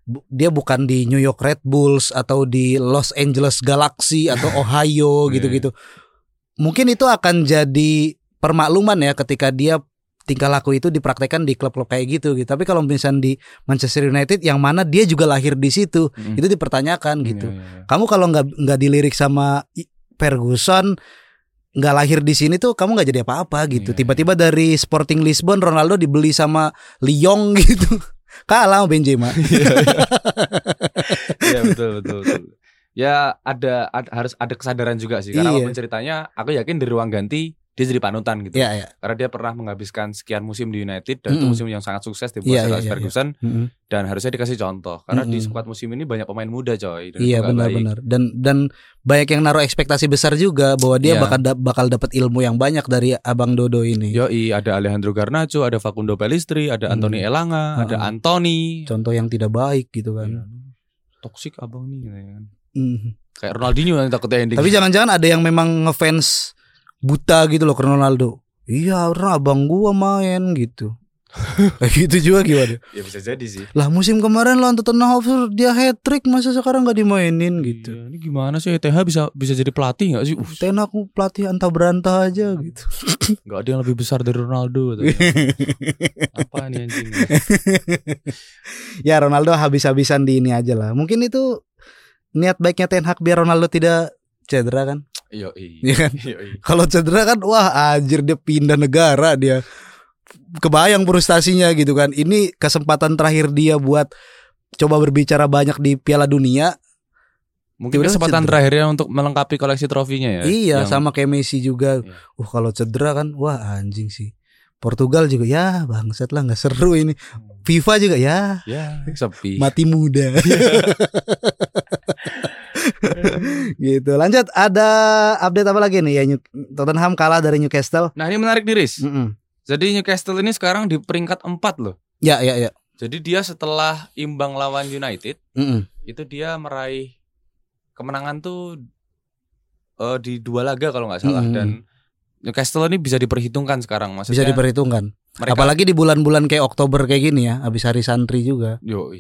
Bu- Dia bukan di New York Red Bulls atau di Los Angeles Galaxy atau (laughs) Ohio gitu-gitu. Mungkin itu akan jadi permakluman ya ketika dia tingkah laku itu dipraktekkan di klub-klub kayak gitu gitu. Tapi kalau misalnya di Manchester United yang mana dia juga lahir di situ, Mm. itu dipertanyakan gitu. Iya, iya, iya. Kamu kalau nggak nggak dilirik sama Ferguson nggak lahir di sini tuh kamu nggak jadi apa-apa gitu. Iya, Tiba-tiba dari Sporting Lisbon Ronaldo dibeli sama Lyon (laughs) gitu. Kalah sama Benzema. Iya betul betul. betul. Ya ada, ada- harus ada kesadaran juga sih karena Iya. walaupun ceritanya aku yakin di ruang ganti dia jadi panutan gitu. Iya, iya. Karena dia pernah menghabiskan sekian musim di United dan itu Mm-mm. musim yang sangat sukses di bawah iya, iya, Ferguson Mm-mm. dan harusnya dikasih contoh karena di Mm-mm. squad musim ini banyak pemain muda coy. itu Iya baik. benar-benar. Dan dan banyak yang naruh ekspektasi besar juga bahwa dia Iya. bakal da- bakal dapat ilmu yang banyak dari Abang Dodo ini. Yoi, ada Alejandro Garnacho, ada Facundo Pellistri, ada Hmm. Anthony Elanga, ada Heeh. Anthony. Contoh yang tidak baik gitu kan. Toksik abang nih gitu kan. Mm. Kayak Ronaldinho nanti takutnya ending. Tapi jangan-jangan ada yang memang ngefans buta gitu loh ke Ronaldo. Iya, karena abang gua main gitu. Kayak (laughs) gitu juga gimana? Ya bisa jadi sih. Lah musim kemarin lawan Tottenham Hotspur dia hat trick masa sekarang nggak dimainin gitu. Iya, ini gimana sih ETH bisa bisa jadi pelatih nggak sih? Uh, Ten aku pelatih antah berantah aja gitu. (laughs) nggak ada yang lebih besar dari Ronaldo. (laughs) Apa nih anjing? ya Ronaldo habis-habisan di ini aja lah. Mungkin itu niat baiknya Ten Hag biar Ronaldo tidak cedera kan. Iya, (laughs) Iya kan? Kalau cedera kan wah anjir dia pindah negara dia. Kebayang frustasinya gitu kan. Ini kesempatan terakhir dia buat coba berbicara banyak di Piala Dunia. Mungkin Tiba-tiba kesempatan cedera. terakhirnya untuk melengkapi koleksi trofinya ya. iya, Yang- sama kayak Messi juga. Iya. Uh kalau cedera kan wah anjing sih. Portugal juga ya bangsat lah nggak seru ini. FIFA juga ya Ya, sepi. mati muda. (laughs) (laughs) (laughs) gitu. Lanjut ada update apa lagi nih ya New- Tottenham kalah dari Newcastle. Nah, ini menarik nih, Riz. Mm-mm. Jadi Newcastle ini sekarang di peringkat 4 loh. Ya ya ya. Jadi dia setelah imbang lawan United, Mm-mm. itu dia meraih kemenangan tuh eh, di dua laga kalau nggak salah Mm-mm. dan Newcastle ini bisa diperhitungkan sekarang maksudnya. Bisa diperhitungkan. Mereka Apalagi di bulan-bulan kayak Oktober kayak gini ya, habis hari santri juga. Yo,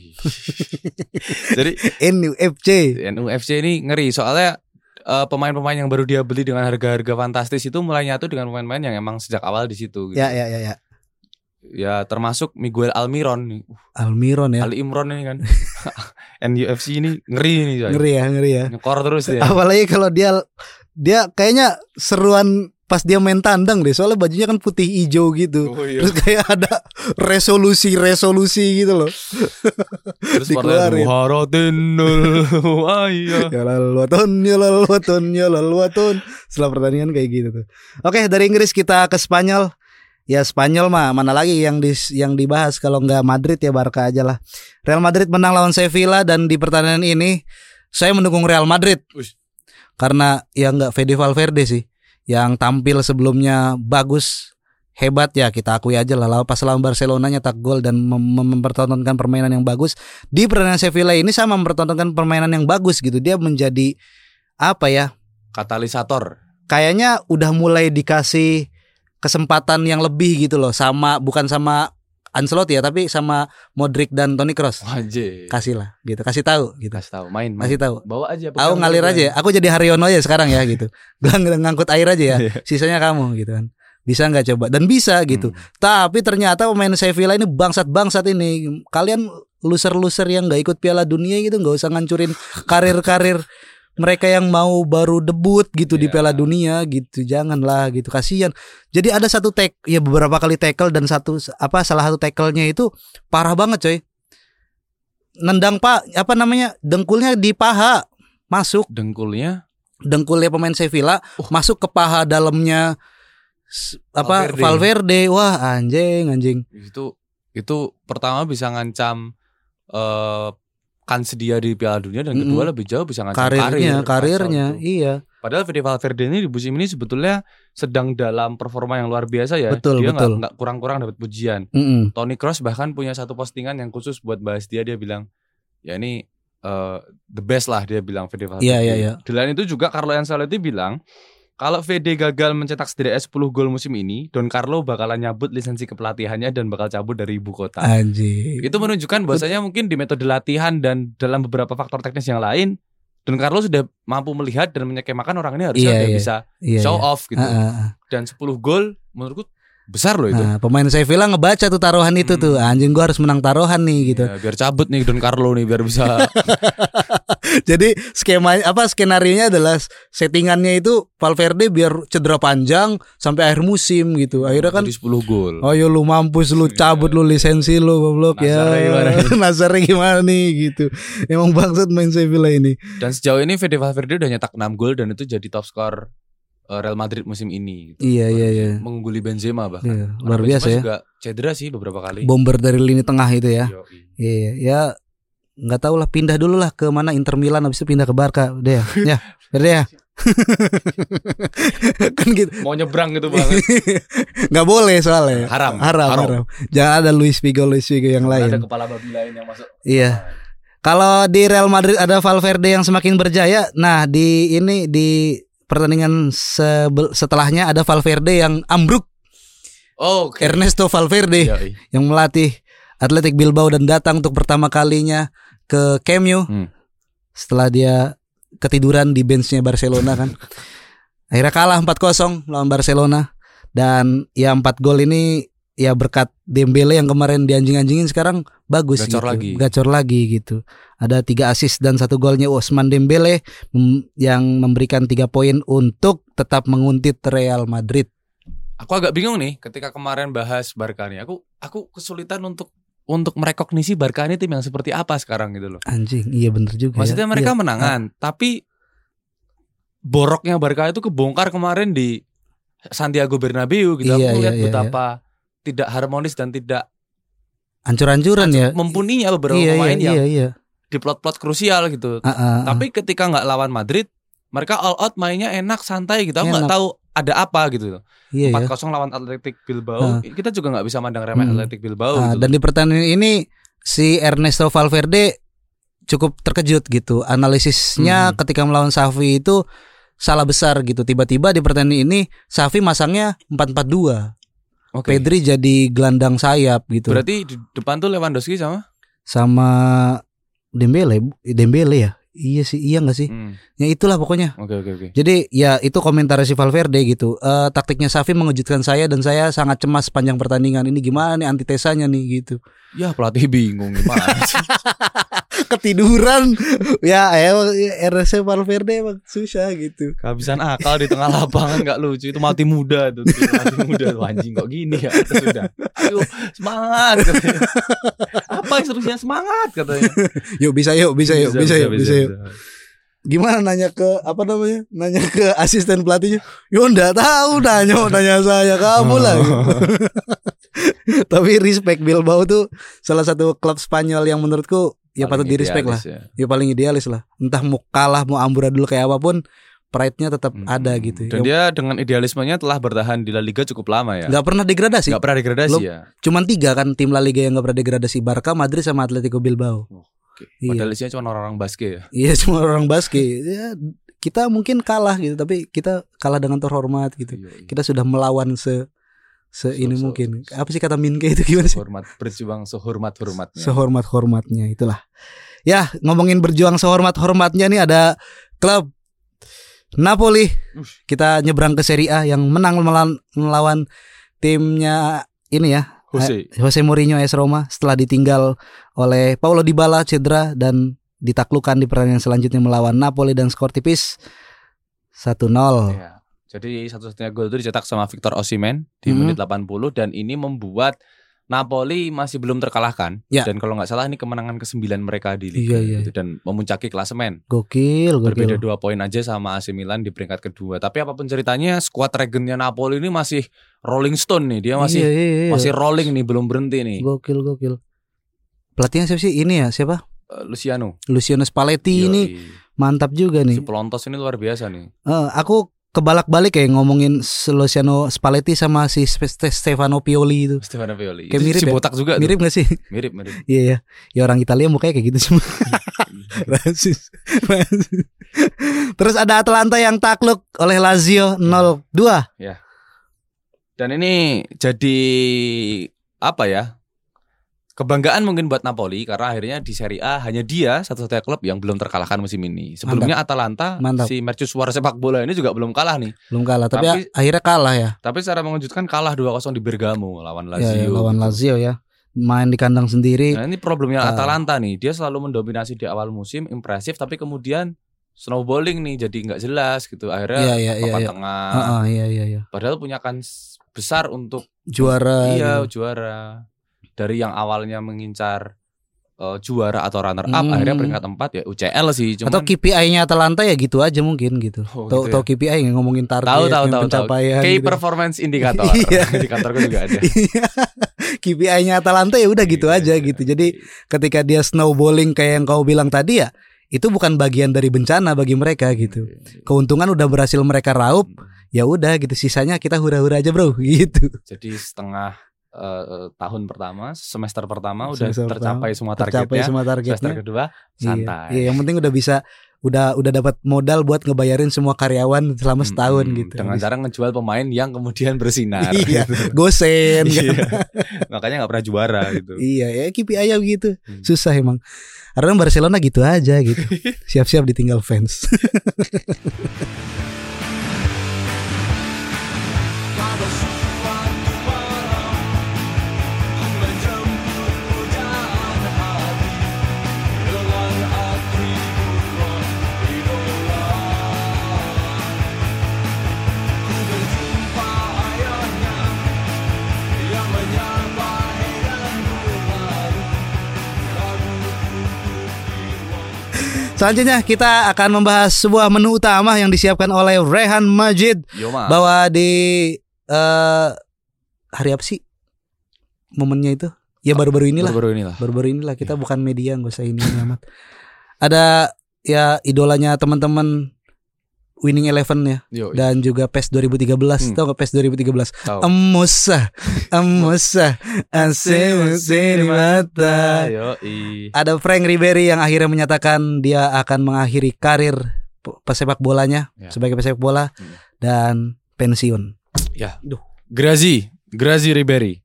(laughs) Jadi NUFC. NUFC ini ngeri soalnya eh, pemain-pemain yang baru dia beli dengan harga-harga fantastis itu mulai nyatu dengan pemain-pemain yang emang sejak awal di situ. Gitu. Ya ya ya ya. Ya termasuk Miguel Almiron, nih. Uh, Almiron ya. Ali Imron ini kan. (laughs) NUFC ini ngeri nih, coy. Ngeri ya, ngeri ya. Nyekor terus dia. Apalagi kalau dia dia kayaknya seruan pas dia main tandang deh. Soalnya bajunya kan putih hijau gitu. Oh, iya. Terus kayak ada resolusi-resolusi gitu loh. (laughs) Terus dikeluarin. Muharatinul (laughs) Ayah. Ya lalu waton, ya lalu waton, ya lalu waton. Setelah pertandingan kayak gitu tuh. Oke, dari Inggris kita ke Spanyol. Ya Spanyol mah mana lagi yang di, yang dibahas kalau nggak Madrid ya Barca aja lah. Real Madrid menang lawan Sevilla dan di pertandingan ini saya mendukung Real Madrid. Ush. Karena ya nggak Fede Valverde sih yang tampil sebelumnya bagus hebat ya kita akui aja lah. Lawan pas lawan Barcelona nyetak gol dan mem- mempertontonkan permainan yang bagus. Di pertandingan Sevilla ini sama mempertontonkan permainan yang bagus gitu. Dia menjadi apa ya Katalisator. kayaknya udah mulai dikasih kesempatan yang lebih gitu loh. Sama bukan sama Ancelotti ya tapi sama Modric dan Toni Kroos Wajib. kasih lah gitu kasih tahu gitu Kasih tahu, main, main. kasih tahu Bawa aja. aku ngalir bola. aja ya. aku jadi Haryono ya sekarang ya gitu (laughs) Gang- ngangkut air aja ya Iya. sisanya kamu gitu kan bisa nggak coba dan bisa gitu Hmm. tapi ternyata pemain Sevilla ini bangsat-bangsat ini kalian loser-loser yang nggak ikut Piala Dunia gitu nggak usah ngancurin karir-karir mereka yang mau baru debut gitu di Iya. Piala Dunia gitu janganlah gitu kasihan jadi ada satu tek ya beberapa kali tackle dan satu apa salah satu tackle-nya itu parah banget coy nendang pak apa namanya dengkulnya di paha masuk Dengkulnya dengkulnya pemain Sevilla Oh. masuk ke paha dalamnya apa Valverde. Valverde. Wah, anjing anjing. itu itu pertama bisa ngancam eh kans dia di Piala Dunia dan kedua lebih jauh bisa ngancam Karirnya, karir, karirnya. Iya. Padahal Fede Valverde ini di musim ini sebetulnya sedang dalam performa yang luar biasa ya. Betul, dia betul. nggak kurang-kurang dapat pujian. Mm-mm. Tony Cross bahkan punya satu postingan yang khusus buat bahas dia. Dia bilang, ya ini eh, the best lah dia bilang Fede Valverde. Iya, iya, iya. Di lain itu juga Carlo Ancelotti bilang, kalau Fede gagal mencetak setidaknya 10 gol musim ini, Don Carlo bakalan nyabut lisensi kepelatihannya dan bakal cabut dari ibu kota. Anjing. Itu menunjukkan bahwasanya mungkin di metode latihan dan dalam beberapa faktor teknis yang lain, Don Carlo sudah mampu melihat dan menyekemakan orang ini harusnya udah iya. bisa Iya. show iya. off gitu. Ah, ah. Dan 10 gol menurutku besar loh itu. Nah, pemain Sevilla ngebaca tuh taruhan itu Hmm. tuh. Anjing gua harus menang taruhan nih gitu. Ya, biar cabut nih Don Carlo nih biar bisa (laughs) Jadi skema apa skenario nya adalah settingannya itu Valverde biar cedera panjang sampai akhir musim gitu. Akhirnya kan jadi 10 gol. Oh yo lu mampus lu cabut lu lisensi lu goblok ya. Nasarnya (laughs) gimana nih? Gitu. Emang bangsat main Sevilla ini. Dan sejauh ini Fede Valverde udah nyetak 6 gol dan itu jadi top skor Real Madrid musim ini. gitu. Iya iya iya. Mengungguli Benzema bahkan. Iya, Karena luar Benzema biasa ya. juga cedera sih beberapa kali. Bomber dari lini tengah itu ya. Iya iya. ya nggak tahu lah pindah dulu lah ke mana Inter Milan habis itu pindah ke Barca udah ya. ya, udah ya. (laughs) kan gitu. Mau nyebrang gitu banget. (laughs) nggak boleh soalnya. Haram. Haram, Haram. haram. Jangan ada Luis Figo, Luis Figo yang Ada lain. kepala babi lain yang masuk. Iya. Kalau di Real Madrid ada Valverde yang semakin berjaya. Nah, di ini di pertandingan sebel- setelahnya ada Valverde yang ambruk. Oh, oke. Ernesto Valverde Yoi. yang melatih Athletic Bilbao dan datang untuk pertama kalinya ke Camp Nou Hmm. setelah dia ketiduran di benchnya Barcelona kan. (laughs) Akhirnya kalah 4-0 lawan Barcelona dan ya 4 gol ini ya berkat Dembele yang kemarin dianjing-anjingin sekarang bagus Gacor gitu. lagi. Gacor lagi gitu. Ada tiga assist dan satu golnya Osman Dembele yang memberikan tiga poin untuk tetap menguntit Real Madrid. Aku agak bingung nih ketika kemarin bahas Barca nih. Aku aku kesulitan untuk untuk merekognisi Barca ini tim yang seperti apa sekarang gitu loh. Anjing, iya bener juga. Maksudnya ya. mereka Iya. menangan, tapi boroknya Barca itu kebongkar kemarin di Santiago Bernabeu gitu. Iya, Aku iya, lihat iya, betapa tidak harmonis dan tidak Ancur-ancuran ya. mumpuninya beberapa iya, pemain iya, yang iya, iya. di plot-plot krusial gitu. Ah, ah, ah. Tapi ketika nggak lawan Madrid, mereka all out mainnya enak santai gitu. Aku nggak tahu ada apa gitu. iya, ya. 4-0 lawan Athletic Bilbao. Ah. Kita juga nggak bisa mandang remeh Hmm. Athletic Bilbao Ah, gitu. dan di pertandingan ini si Ernesto Valverde cukup terkejut gitu. Analisisnya Hmm. ketika melawan Safi itu salah besar gitu. Tiba-tiba di pertandingan ini Safi masangnya 4-4-2. Oke. Pedri jadi gelandang sayap gitu. Berarti di depan tuh Lewandowski sama? Sama Dembele, Dembele ya. Iya sih, iya nggak sih? Hmm. Ya itulah pokoknya. Oke oke oke. Jadi ya itu komentar si Valverde gitu. Eh, taktiknya Safi mengejutkan saya dan saya sangat cemas sepanjang pertandingan ini gimana nih antitesanya nih gitu. Ya pelatih bingung gimana (laughs) sih. Ketiduran ya RC Valverde emang susah gitu. Kehabisan akal di tengah lapangan nggak lucu itu mati muda tuh tim mati muda tuh anjing kok gini ya sudah ayo semangat apa instruksinya semangat katanya Yuk bisa yuk bisa yuk bisa, yuk bisa, yuk. Gimana nanya ke apa namanya? Nanya ke asisten pelatihnya. Yo ndak tahu nanya nanya saya kamu lah. gitu. (laughs) Tapi respect Bilbao tuh salah satu klub Spanyol yang menurutku ya patut di respect lah. Ya paling idealis lah. Entah mau kalah mau amburadul kayak apa pun, pride-nya tetap ada gitu. Hmm. Dan Ya, dia dengan idealismenya telah bertahan di La Liga cukup lama ya. nggak pernah degradasi. Nggak pernah degradasi Belum. ya. Cuman tiga kan tim La Liga yang nggak pernah degradasi Barca, Madrid sama Atletico Bilbao. Oke. Iya. Padahal isinya cuma orang-orang basket ya. Iya (laughs) cuma orang basket. Ya, kita mungkin kalah gitu, tapi kita kalah dengan terhormat gitu. Iya, iya. Kita sudah melawan se se ini So- mungkin. Apa sih kata Minke itu gimana sih? Hormat berjuang sehormat-hormatnya. Sehormat-hormatnya itulah. Ya, ngomongin berjuang sehormat-hormatnya nih ada klub Napoli. Kita nyebrang ke Serie A yang menang melawan, melawan timnya ini ya. Jose. Jose Mourinho AS Roma setelah ditinggal oleh Paulo Dybala cedera dan ditaklukkan di pertandingan selanjutnya melawan Napoli dan skor tipis 1-0. Iya. Jadi satu-satunya gol itu dicetak sama Victor Osimhen di Mhm. menit 80 dan ini membuat Napoli masih belum terkalahkan Ya. dan kalau nggak salah ini kemenangan ke-9 mereka di liga Iya, iya. gitu, dan memuncaki klasemen. Gokil, Berbeda gokil. dua poin aja sama AC Milan di peringkat kedua. Tapi apa pun ceritanya, skuad regennya Napoli ini masih Rolling Stone nih. Dia masih Iya, iya, iya. masih rolling nih, belum berhenti nih. gokil, gokil. Pelatihnya siapa sih? Ini ya, siapa? Eh, Luciano. Luciano Spalletti ini Yoi. mantap juga si nih. pelontos ini luar biasa nih. Eh, aku kebalak-balik ya ngomongin Luciano Spalletti sama si Stefano Pioli itu. Stefano Pioli. Kayak mirip si ya? botak juga tuh. Mirip gak sih? Mirip, mirip. (laughs) Iya ya. Ya orang Italia mukanya kayak gitu semua. (laughs) Rasis. Rasis. Terus ada Atalanta yang takluk oleh Lazio 0-2. Dan ini jadi apa ya? Kebanggaan mungkin buat Napoli karena akhirnya di Serie A hanya dia satu-satunya klub yang belum terkalahkan musim ini. Sebelumnya Atalanta Mantap. si mercusuar sepak bola ini juga belum kalah nih. Belum kalah, tapi, Tapi- akhirnya kalah ya. Tapi secara mengejutkan kalah 2-0 di Bergamo lawan Ya, Lazio. ya, lawan gitu. Lazio ya. Main di kandang sendiri. Nah, ini problemnya Ah. Atalanta nih. Dia selalu mendominasi di awal musim, impresif tapi kemudian snowballing nih jadi nggak jelas gitu. Akhirnya iya, iya, papan iya. tengah. Heeh, iya iya iya. Padahal punya kans besar untuk Juara. iya gitu. juara. Dari yang awalnya mengincar eh, juara atau runner up, Hmm. akhirnya peringkat 4 ya UCL sih. Cuman Atau KPI-nya Atalanta ya gitu aja mungkin gitu. Oh, tahu gitu ya. KPI nggak ngomongin target, tahu tahu tahu tahu. pencapaian Key gitu. performance indicator. (laughs) Iya. (laughs) Indikatorku juga ada. KPI-nya Atalanta ya udah gitu Iya, aja iya. gitu. Jadi ketika dia snowballing kayak yang kau bilang tadi ya, itu bukan bagian dari bencana bagi mereka gitu. Keuntungan udah berhasil mereka raup, ya udah gitu. Sisanya kita hura-hura aja bro, (laughs) gitu. Jadi setengah eh, tahun pertama, semester pertama udah Semester tercapai semua Tercapai targetnya. semua Semester targetnya. kedua Iya, santai. Iya, yang penting udah bisa udah udah dapat modal buat ngebayarin semua karyawan selama setahun Hmm, gitu. Dengan cara ngejual pemain yang kemudian bersinar. (laughs) Iya, gitu. gosen kan. Iya. (laughs) Makanya nggak pernah juara gitu. Iya, ya KPI ayam gitu. Hmm. Susah emang. Karena Barcelona gitu aja gitu. Siap-siap ditinggal fans. Selanjutnya kita akan membahas sebuah menu utama yang disiapkan oleh Rehan Majid Yo mah. bahwa di eh hari apa sih momennya itu? Ya baru-baru inilah. Baru-baru inilah. Baru-baru inilah kita Ya. bukan media nggak usah ini amat. Ada ya idolanya teman-teman Winning Eleven ya Yo, dan juga PES 2013 Hmm. tau gak PES 2013 tahu. Emusa Emusa Asem di mata ada Frank Ribery yang akhirnya menyatakan dia akan mengakhiri karir pe- pesepak bolanya Ya. sebagai pesepak bola Hmm. dan pensiun. Ya. Duh. Grazi, Grazi Ribery.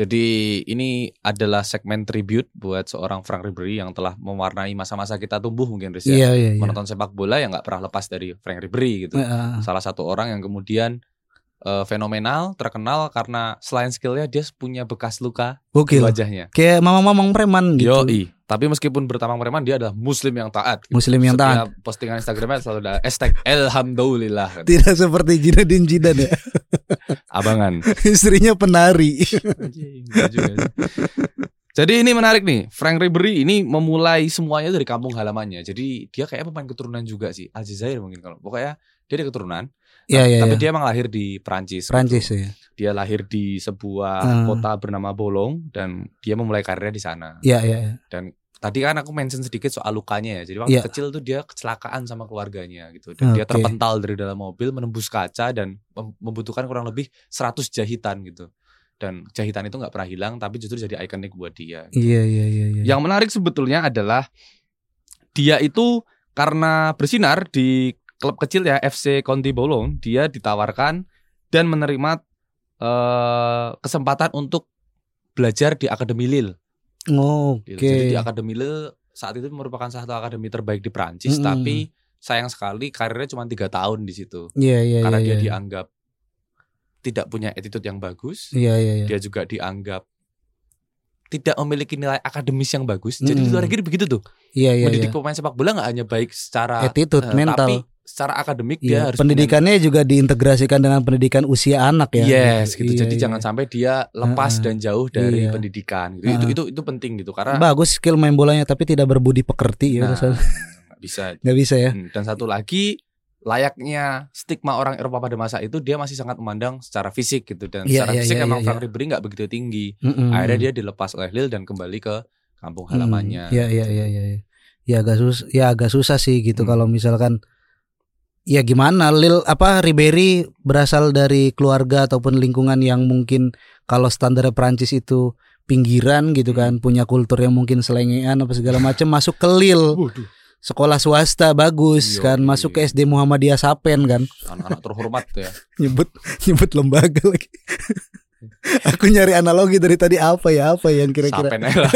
Jadi ini adalah segmen tribute buat seorang Frank Ribery yang telah mewarnai masa-masa kita tumbuh mungkin Riz ya. Iya iya iya. Menonton sepak bola yang nggak pernah lepas dari Frank Ribery gitu. Eh, Salah satu orang yang kemudian eh, fenomenal, terkenal karena selain skillnya dia punya bekas luka di Gokil. wajahnya. Kayak mamang-mamang preman gitu. Yoi. Tapi meskipun bertamang preman dia adalah muslim yang taat. gitu. Muslim yang taat. Setiap postingan Instagramnya selalu ada hashtag Alhamdulillah. Tidak seperti Zinedine Zidane ya. (laughs) Abangan. Istrinya penari. Jadi ini menarik nih, Frank Ribery ini memulai semuanya dari kampung halamannya. Jadi dia kayak pemain keturunan juga sih, Aljazair mungkin kalau. Pokoknya dia ada keturunan. Iya iya tapi iya. dia emang lahir di Prancis. gitu. Prancis ya. Dia lahir di sebuah Ah. kota bernama Bolong dan dia memulai karirnya di sana. Iya iya. iya. Tadi kan aku mention sedikit soal lukanya ya. Jadi waktu Iya. kecil tuh dia kecelakaan sama keluarganya gitu. Dan dia Oke. terpental dari dalam mobil menembus kaca dan mem- membutuhkan kurang lebih 100 jahitan gitu. Dan jahitan itu nggak pernah hilang tapi justru jadi ikonik buat dia. Iya iya iya iya. Yang menarik sebetulnya adalah dia itu karena bersinar di klub kecil ya FC Conti Bolong, dia ditawarkan dan menerima eh, kesempatan untuk belajar di Akademi Lille. Oke. gitu. Jadi di Akademi Lille saat itu merupakan salah satu akademi terbaik di Prancis, Mm-mm. tapi sayang sekali karirnya cuma tiga tahun di situ Iya iya karena iya. dia iya. dianggap tidak punya attitude yang bagus. Iya iya iya. Dia juga dianggap tidak memiliki nilai akademis yang bagus. Jadi di Mm-mm. luar negeri begitu tuh. Iya iya. mendidik iya. pemain sepak bola nggak hanya baik secara Attitude eh, mental. tapi secara akademik dia Iya, harus pendidikannya juga diintegrasikan dengan pendidikan usia anak punya, ya. yes gitu. Iya, Jadi iya. jangan sampai dia lepas Heeh. dan jauh dari Iya. pendidikan. Gitu. Heeh. Itu itu itu penting gitu karena bagus skill main bolanya tapi tidak berbudi pekerti ya. nah, bisa. Nggak bisa ya. Hmm, Dan satu lagi layaknya stigma orang Eropa pada masa itu dia masih sangat memandang secara fisik gitu dan Iya, secara iya, fisik iya, emang iya, Frank Ribery nggak begitu tinggi. Mm-mm. Akhirnya dia dilepas oleh Lille dan kembali ke kampung halamannya. Iya iya iya iya. iya. Ya agak sus ya agak susah sih gitu Hmm. kalau misalkan ya gimana Lil apa Ribery berasal dari keluarga ataupun lingkungan yang mungkin kalau standar Prancis itu pinggiran gitu kan punya kultur yang mungkin selengean apa segala macam masuk ke Lille Waduh, sekolah swasta bagus Iya, kan. Masuk ke SD Muhammadiyah Sapen kan. Anak-anak terhormat tuh ya. (laughs) nyebut nyebut lembaga lagi. (laughs) Aku nyari analogi dari tadi apa ya apa yang kira-kira? Sapen lah. (laughs)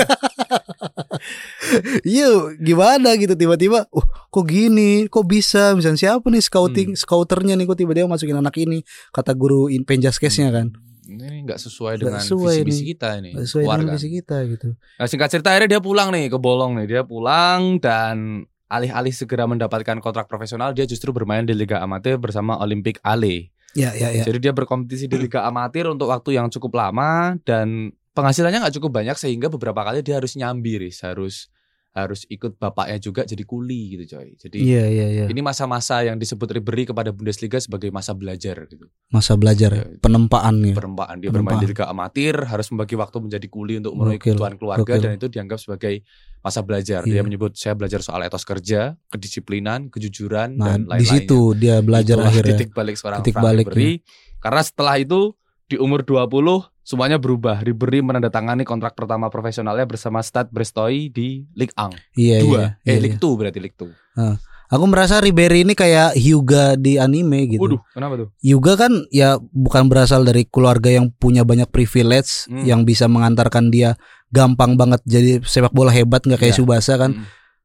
Iya gimana gitu tiba-tiba uh kok gini? Kok bisa? Misalnya siapa nih scouting Hmm. scouternya nih? Kok tiba-tiba masukin anak ini kata guru in penjaskesnya kan. Ini nggak sesuai dengan sesuai visi misi kita ini. Nggak sesuai dengan visi kita gitu. Nah, singkat cerita akhirnya dia pulang nih ke Bolong nih. Dia pulang dan alih-alih segera mendapatkan kontrak profesional, dia justru bermain di Liga Amatir bersama Olympic Ale. ya ya ya Jadi dia berkompetisi di Liga Amatir untuk waktu yang cukup lama dan penghasilannya nggak cukup banyak sehingga beberapa kali dia harus nyambi, Riz. harus harus ikut bapaknya juga jadi kuli gitu coy. Jadi iya iya iya ini masa-masa yang disebut Ribery kepada Bundesliga sebagai masa belajar gitu. masa belajar ya, Ya, penempaan ya Perempaan dia bermain Penempaan. di Liga Amatir harus membagi waktu menjadi kuli untuk memenuhi kebutuhan keluarga gokil. dan itu dianggap sebagai masa belajar. Dia Iya. menyebut saya belajar soal etos kerja, kedisiplinan, kejujuran nah dan lain-lainnya. di situ dia belajar Itulah akhirnya titik balik seorang Titik Frank baliknya. Ribery. Karena setelah itu di umur 20 semuanya berubah. Ribery menandatangani kontrak pertama profesionalnya bersama Stade Brestoy di Ligue 1. iya Dua. iya, eh iya, Ligue 2 berarti Ligue 2. Aku merasa Ribery ini kayak Hyuga di anime gitu. Waduh, kenapa tuh? Hyuga kan ya bukan berasal dari keluarga yang punya banyak privilege Hmm. yang bisa mengantarkan dia gampang banget jadi sepak bola hebat nggak kayak Iya. Subasa kan. Mm.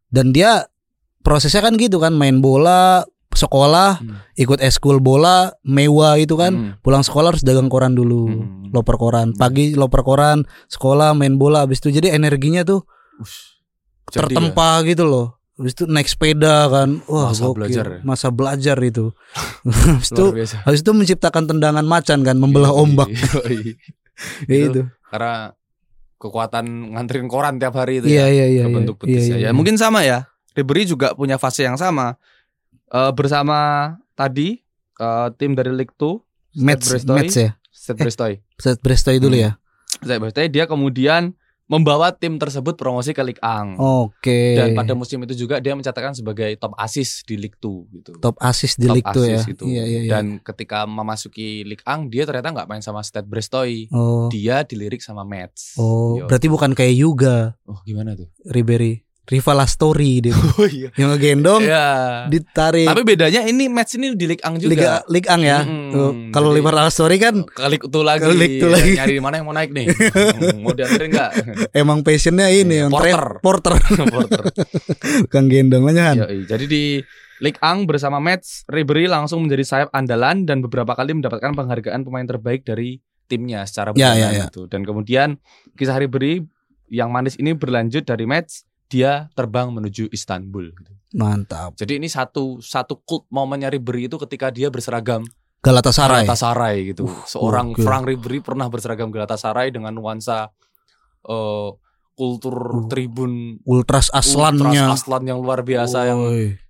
Dan dia prosesnya kan gitu kan main bola, sekolah, Hmm. ikut eskul bola, mewah itu kan. Hmm. Pulang sekolah harus dagang koran dulu. Hmm. Loper koran. Pagi loper koran, sekolah main bola habis itu jadi energinya tuh Ush. Jadi ya, tertempa gitu loh. Habis itu naik sepeda kan. Wah, Masa gokil. belajar ya? Masa belajar itu. (laughs) habis ya, itu habis itu menciptakan tendangan macan kan, membelah Yoi, ombak. yoi. Ya (laughs) Itu itu. Karena kekuatan nganterin koran tiap hari itu Iya, ya. iya, iya. kebentuk iya, betisnya. iya, ya iya. mungkin sama ya. Ribery juga punya fase yang sama. Eh, bersama tadi eh, tim dari League 2 match Brestoy. match ya. Stade Brestoy. Set Brestoy dulu Hmm. ya. Stade Brestoy dia kemudian membawa tim tersebut promosi ke Ligue 1. Oke. Dan pada musim itu juga dia mencatatkan sebagai top assist di Ligue 2 gitu. top assist di Top League tuh ya. assist gitu. Iya, iya, iya. Dan ketika memasuki Ligue 1 dia ternyata nggak main sama Stade Brestoy. oh. Dia dilirik sama Metz. Oh, Yo. berarti bukan kayak Yuga Oh, gimana tuh? Ribery. Rival Astori dia. (laughs) Oh iya. yang ngegendong Ya. ditarik Tapi bedanya ini match ini di Ligue 1 juga. Liga Liga Ang ya. Tuh, Kalau Jadi- Rival Astori kan Kali itu lagi. Two Ya, lagi. Nyari mana yang mau naik nih? Hmm, (laughs) mau dianterin enggak? emang passionnya ini Iya, yang porter. porter (laughs) Porter. Kang gendong aja kan. Yoi. Jadi di Ligue 1 bersama Mets, Ribery langsung menjadi sayap andalan dan beberapa kali mendapatkan penghargaan pemain terbaik dari timnya secara Ya, bulanan ya, ya. gitu. Dan kemudian kisah Ribery yang manis ini berlanjut dari Mets, dia terbang menuju Istanbul. gitu. Mantap. Jadi ini satu satu cult momennya Ribery itu ketika dia berseragam Galatasaray. Galatasaray gitu. Uh, Seorang gokil. Frank Ribery pernah berseragam Galatasaray dengan nuansa eh, kultur Uh, tribun Ultras aslannya. ultras aslan yang luar biasa yang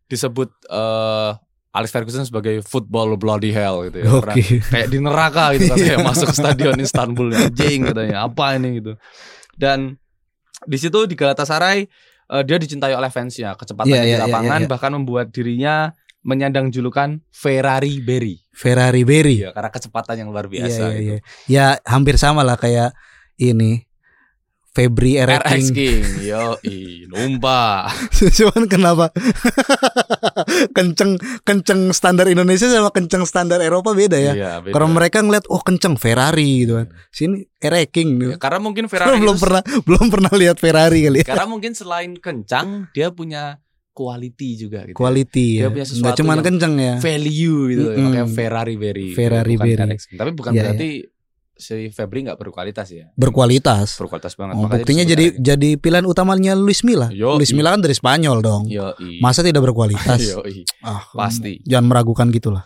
disebut eh Alex Ferguson sebagai football bloody hell gitu ya. Gokil. kayak di neraka gitu (laughs) katanya masuk stadion Istanbul anjing katanya apa ini gitu. Dan di situ di Galatasaray eh, dia dicintai oleh fansnya, kecepatannya Iya, di iya, iya, lapangan iya, iya. bahkan membuat dirinya menyandang julukan Ferrari Berry. Ferrari Berry. Iya, karena kecepatan yang luar Iya, biasa iya, gitu. iya. Ya hampir sama lah kayak ini Febri RX RX King, yo, numpa. (laughs) Cuman kenapa (laughs) kenceng kenceng standar Indonesia sama kenceng standar Eropa beda ya. Iya, beda. Karena mereka ngeliat oh kenceng Ferrari gitu kan. Sini RX Ya, karena mungkin Ferrari belum itu- pernah belum pernah lihat Ferrari kali ya. karena mungkin selain kencang, dia punya quality juga gitu. Quality Dia ya. punya Nggak sesuatu cuman yang kenceng ya. value gitu Mm-mm. makanya Ferrari Berry Ferrari Berry. RX. tapi bukan Iya, berarti si Febri nggak berkualitas ya Berkualitas. berkualitas banget Oh, Makanya buktinya jadi RX. jadi pilihan utamanya Luis Milla. Yo, Luis Milla kan dari Spanyol dong. Yoi. Masa tidak berkualitas? (laughs) Yoi. ah, Pasti. Jangan meragukan gitulah.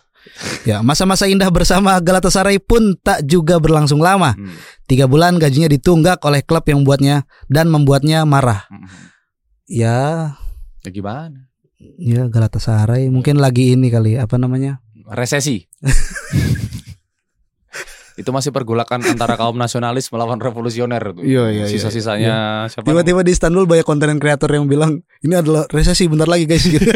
Ya, masa-masa indah bersama Galatasaray pun tak juga berlangsung lama. Hmm. Tiga bulan gajinya ditunggak oleh klub yang membuatnya dan membuatnya marah. Hmm. Ya, ya gimana ya Galatasaray mungkin lagi ini kali apa namanya? resesi (laughs) itu masih pergolakan antara kaum nasionalis melawan revolusioner tuh. Iya, iya, iya, Sisa-sisanya siapa? Tiba-tiba di Istanbul banyak konten kreator yang bilang ini adalah resesi bentar lagi guys. Gitu. (laughs)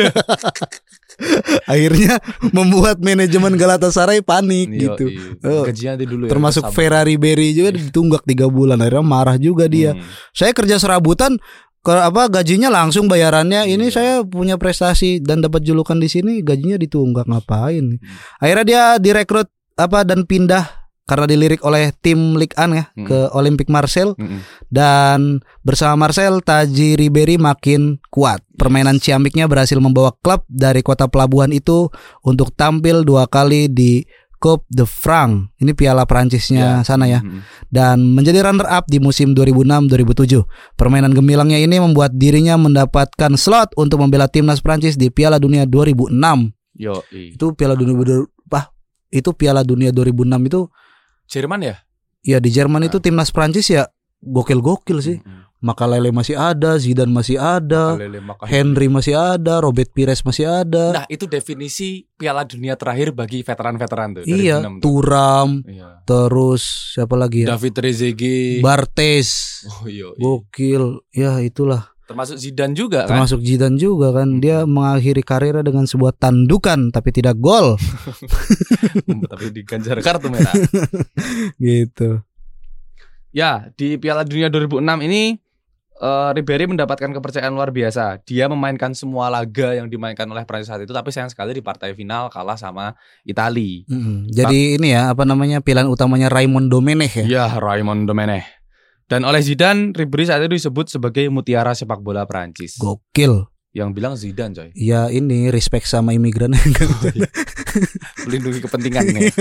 Akhirnya membuat manajemen Galatasaray panik Iya, gitu. iya. Oh, Gajinya dulu ya. Termasuk sabar. Ferrari Berry juga ditunggak tiga bulan akhirnya marah juga dia. Hmm. Saya kerja serabutan ke apa gajinya langsung bayarannya ini Iya. saya punya prestasi dan dapat julukan di sini gajinya ditunggak ngapain akhirnya dia direkrut apa dan pindah karena dilirik oleh tim Ligue 1 ya Hmm. ke Olympique Marseille Mm-mm. dan bersama Marcel Taji Ribery makin kuat. Permainan ciamiknya berhasil membawa klub dari kota pelabuhan itu untuk tampil dua kali di Coupe de France. Ini piala Prancisnya sana ya. Mm-mm. Dan menjadi runner up di musim 2006-2007. Permainan gemilangnya ini membuat dirinya mendapatkan slot untuk membela timnas Prancis di Piala Dunia 2006. Yo. Itu Piala Dunia bah, itu Piala Dunia 2006 itu Jerman ya? ya di Jerman Nah. itu timnas Prancis ya gokil-gokil sih. Mm-mm. Makalele masih ada, Zidane masih ada. Henry masih ada, Robert Pires masih ada. Nah, itu definisi Piala Dunia terakhir bagi veteran-veteran tuh. dari iya, 2006 tuh. Turam, Iya. terus siapa lagi ya? David Trezeguet. Bartes. oh, iya, iya. Gokil. Ya itulah. Termasuk Zidane juga kan? Termasuk Zidane juga kan. Dia mengakhiri karirnya dengan sebuah tandukan tapi tidak gol (laughs) Hmm, Tapi diganjar kartu merah. (laughs) gitu. ya, di Piala Dunia 2006 ini eh, Ribery mendapatkan kepercayaan luar biasa. Dia memainkan semua laga yang dimainkan oleh Prancis saat itu, tapi sayang sekali di partai final kalah sama Itali. Mm-mm. Jadi ini ya apa namanya pilihan utamanya Raymond Domenech ya. Ya, Raymond Domenech. Dan oleh Zidane, Ribery saat itu disebut sebagai mutiara sepak bola Prancis. Gokil. Yang bilang Zidane, coy. Ya ini respect sama imigran. (laughs) Melindungi kepentingan nih.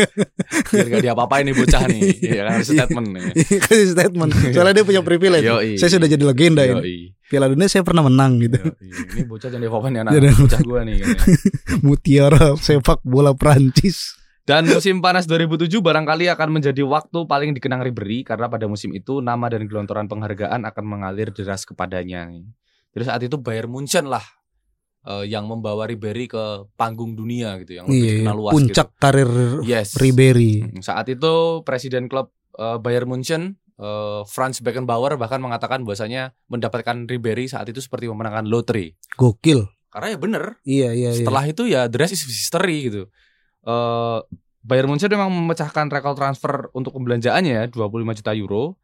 Biar gak diapa-apain nih bocah nih. Iya kan harus statement nih. (laughs) Kasih statement. Soalnya dia punya privilege. Yoi. Saya sudah jadi legenda ini. Yoi. Piala Dunia saya pernah menang gitu. Yoi. Ini bocah jangan diapa-apain ya anak bocah gua nih. katanya. (laughs) Mutiara sepak bola Prancis. Dan musim panas 2007 barangkali akan menjadi waktu paling dikenang Ribery karena pada musim itu nama dan gelontoran penghargaan akan mengalir deras kepadanya. Jadi saat itu Bayern Munchen lah eh, yang membawa Ribery ke panggung dunia gitu yang lebih Iya, dikenal luas puncak karir gitu. Yes. Ribery. Hmm, Saat itu presiden klub eh, Bayern Munchen eh, Franz Beckenbauer bahkan mengatakan bahwasanya mendapatkan Ribery saat itu seperti memenangkan lotre. Gokil. Karena ya bener Iya iya iya. setelah itu ya the rest is history gitu. Eh Bayern Munchen memang memecahkan rekor transfer untuk pembelanjaannya ya 25 juta euro.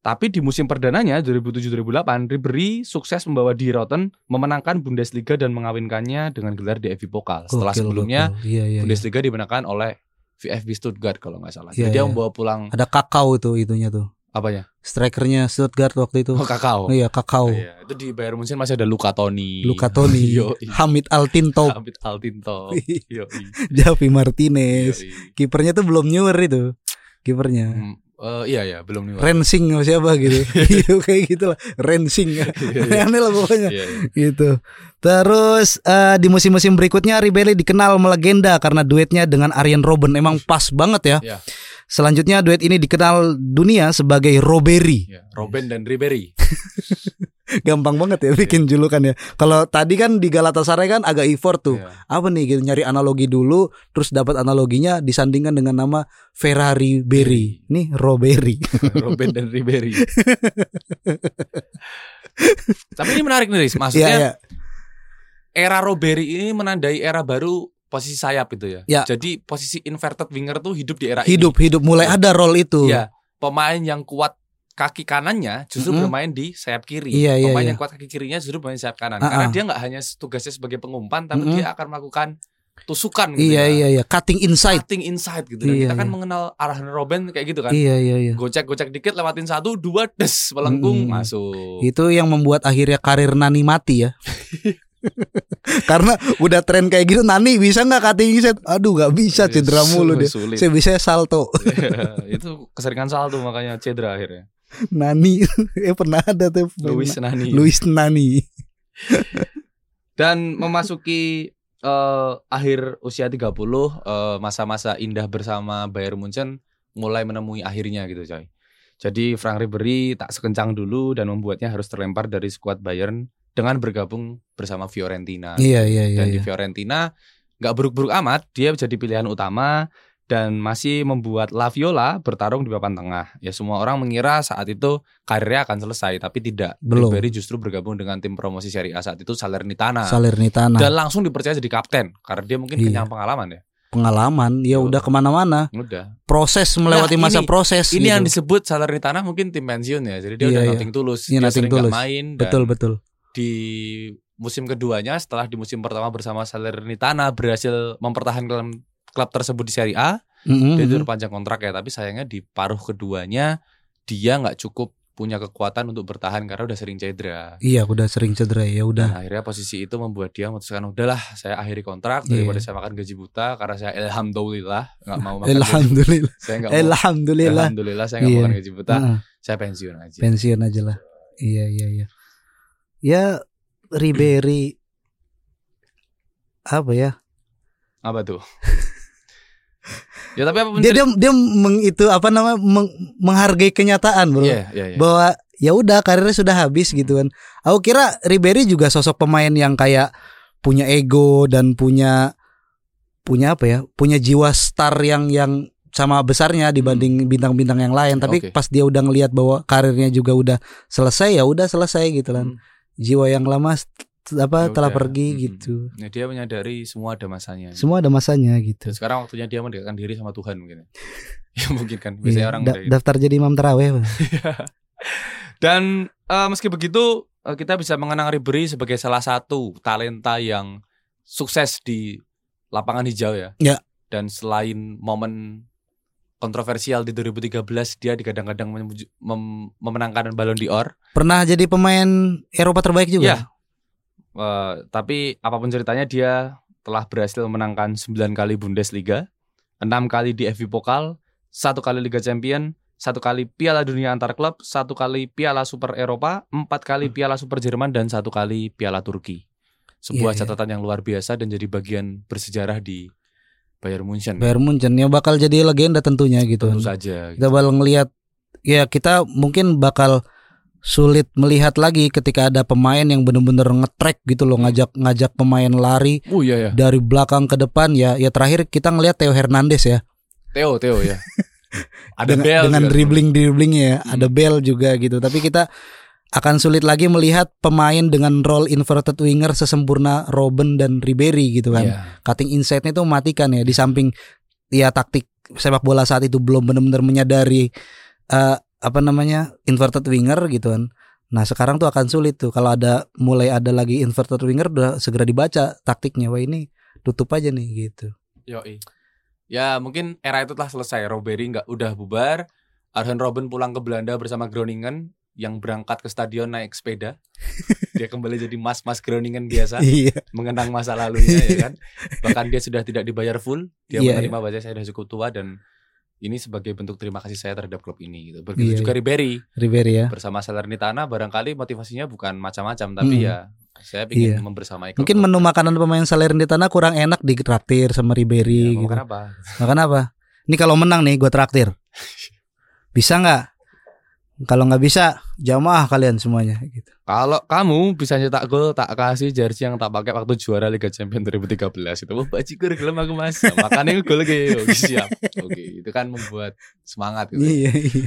Tapi di musim perdananya 2007-2008, Ribery sukses membawa Die Rotten memenangkan Bundesliga dan mengawinkannya dengan gelar DFB Pokal. Setelah Gokil, sebelumnya gokil. Iya, iya, iya. Bundesliga dimenangkan oleh VfB Stuttgart kalau nggak salah. Iya, Jadi dia iya. membawa pulang Ada kakao itu itunya tuh. Apanya? Strikernya Stuttgart waktu itu. Oh, kakao. Iya kakao. Iya, itu di Bayern Munchen masih ada Luca Toni. Luca Toni, Yoi. Hamid Altintop, Hamid Altinto. (laughs) Yoi. (laughs) Javi Martinez. Yoi. Kipernya tuh belum newer itu. Kipernya. Hmm, eh, iya ya, belum nih. Rensing sama siapa gitu. (laughs) Iya kayak gitu lah. Rensing. Iya, iya. Aneh lah pokoknya. Iya, iya. gitu. Terus eh, di musim-musim berikutnya Ribery dikenal melegenda karena duetnya dengan Arjen Robben emang pas banget ya. Iya. Selanjutnya duet ini dikenal dunia sebagai Robbery. Iya, Robben dan Ribery. (laughs) Gampang banget ya bikin julukan ya. Kalau tadi kan di Galatasaray kan agak effort tuh. Iya. Apa nih gitu nyari analogi dulu terus dapat analoginya disandingkan dengan nama Ferrari Berry. Nih Robbery. (laughs) Robben dan Ribery. (laughs) Tapi ini menarik nih, Riz. Maksudnya iya. era Ribery ini menandai era baru posisi sayap itu ya. Ya. Jadi posisi inverted winger tuh hidup di era Hidup hidup mulai ada role itu. ini. Iya. Pemain yang kuat kaki kanannya justru Mm-mm. bermain di sayap kiri. Iya, iya, Pemain iya. yang kuat kaki kirinya justru bermain di sayap kanan. Ah, Karena ah. dia nggak hanya tugasnya sebagai pengumpan, tapi Mm-mm. dia akan melakukan tusukan gitu Iya ya. iya iya, cutting inside. Cutting inside gitu. Dan Iya, kita kan iya. mengenal arahan Robben kayak gitu kan. Iya iya iya. Gocek-gocek dikit lewatin satu, dua, des, melengkung, Mm-mm. masuk. Itu yang membuat akhirnya karir Nani mati ya. (laughs) (laughs) Karena udah tren kayak gitu Nani bisa nggak cutting inside? Aduh nggak bisa cedera mulu dia. Sulit. Saya bisa salto. (laughs) itu keseringan salto makanya cedera akhirnya. Nani (laughs) eh pernah ada tuh Luis Nani. Luis Nani. Dan memasuki eh, akhir usia 30 eh, masa-masa indah bersama Bayern Munchen mulai menemui akhirnya gitu coy. Jadi Frank Ribery tak sekencang dulu dan membuatnya harus terlempar dari skuad Bayern dengan bergabung bersama Fiorentina. Iya iya iya. dan di iya. Fiorentina nggak buruk-buruk amat dia jadi pilihan utama dan masih membuat La Viola bertarung di papan tengah ya semua orang mengira saat itu karirnya akan selesai tapi tidak Belum. Ribery justru bergabung dengan tim promosi Serie A saat itu Salernitana Salernitana. dan langsung dipercaya jadi kapten karena dia mungkin Iya. kenyang pengalaman ya Pengalaman ya Tuh. udah ke mana-mana. udah Proses melewati Nah, masa ini- proses. ini yang gitu. disebut Salernitana mungkin tim pensiun ya jadi dia Iya, udah iya. nothing tulus Iya, dia nothing tulus. main dan betul betul. Di musim keduanya setelah di musim pertama bersama Salernitana berhasil mempertahankan klub tersebut di Serie A Mm-mm. dia itu panjang kontrak ya tapi sayangnya di paruh keduanya dia nggak cukup punya kekuatan untuk bertahan karena udah sering cedera Iya udah sering cedera ya udah. akhirnya posisi itu membuat dia memutuskan udahlah saya akhiri kontrak Iya. daripada saya makan gaji buta karena saya alhamdulillah nggak mau makan gaji Alhamdulillah. saya nggak mau Alhamdulillah. alhamdulillah saya nggak mau makan gaji buta Heeh. saya pensiun aja pensiun aja lah. Iya iya iya. Ya Ribery apa ya? apa tuh (laughs) ya tapi apa Dia dia dia meng, itu apa namanya meng- menghargai kenyataan, Bro. Iya, iya, iya. Bahwa ya udah karirnya sudah habis gitu kan. Aku kira Ribery juga sosok pemain yang kayak punya ego dan punya punya apa ya? Punya jiwa star yang yang sama besarnya dibanding bintang-bintang yang lain. Tapi Oke. pas dia udah ngelihat bahwa karirnya juga udah selesai ya udah selesai gitu kan. Hmm. Jiwa yang lama apa Ya telah udah. pergi Mm-mm. gitu. Ya, dia menyadari semua ada masanya. Semua ada masanya gitu. Dan sekarang waktunya dia mendekatkan diri sama Tuhan mungkin. (laughs) ya mungkin kan biasanya Iya, orang da- gitu. daftar jadi imam terawih. Pak. (laughs) Dan eh, meski begitu eh, kita bisa mengenang Ribery sebagai salah satu talenta yang sukses di lapangan hijau ya. Ya. Dan selain momen kontroversial di 2013 dia digadang-gadang mem- memenangkan Ballon d'Or. Pernah jadi pemain Eropa terbaik juga. Iya. Eh, tapi apa pun ceritanya dia telah berhasil memenangkan 9 kali Bundesliga, 6 kali di FV Pokal, satu kali Liga Champion, satu kali Piala Dunia antar klub, satu kali Piala Super Eropa, empat kali Piala Super Jerman dan satu kali Piala Turki. Sebuah Iya, iya. catatan yang luar biasa dan jadi bagian bersejarah di Bayern Munchen. Bayern Munchen yang bakal jadi legenda tentunya gitu. Tentu saja. Kita bakal ngelihat ya kita mungkin bakal sulit melihat lagi ketika ada pemain yang bener-bener ngetrack gitu loh ngajak ngajak pemain lari Oh iya ya. dari belakang ke depan ya ya terakhir kita ngelihat Theo Hernandez ya Theo, Theo ya. (laughs) Ada dengan, Bale dengan dribbling dribblingnya ya Hmm. ada Bell juga gitu tapi kita akan sulit lagi melihat pemain dengan role inverted winger sesempurna Robben dan Ribery gitu kan Iya. cutting inside-nya itu mematikan ya di samping ya taktik sepak bola saat itu belum benar-benar menyadari eh, apa namanya inverted winger gitu kan. Nah sekarang tuh akan sulit tuh kalau ada mulai ada lagi inverted winger udah segera dibaca taktiknya wah ini tutup aja nih gitu. Yoi. Ya mungkin era itu telah selesai. Ribery nggak udah bubar. Arjen Robben pulang ke Belanda bersama Groningen yang berangkat ke stadion naik sepeda. (laughs) Dia kembali jadi mas-mas Groningen biasa, Iya. mengenang masa lalunya ya kan. (laughs) Bahkan dia sudah tidak dibayar full. Dia Iya, menerima bahwa saya sudah cukup tua dan ini sebagai bentuk terima kasih saya terhadap klub ini gitu. Begitu Iya, juga Ribery Ribery ya. bersama Salernitana barangkali motivasinya bukan macam-macam tapi Mm. ya saya ingin Iya. membersamai Mungkin klub-klub. menu makanan pemain Salernitana kurang enak di traktir sama Ya, Ribery mau gitu. makan apa? Makan apa? Ini kalau menang nih gue traktir. (laughs) Bisa nggak? Kalau nggak bisa, jamaah kalian semuanya gitu. Kalau kamu bisa nyetak gol tak kasih jersey yang tak pakai waktu juara Liga Champions 2013 itu. Wah, bajikur gelem aku Mas. Nah, makanya gol lagi. Oke, siap. Oke, itu kan membuat semangat gitu. Iya, iya.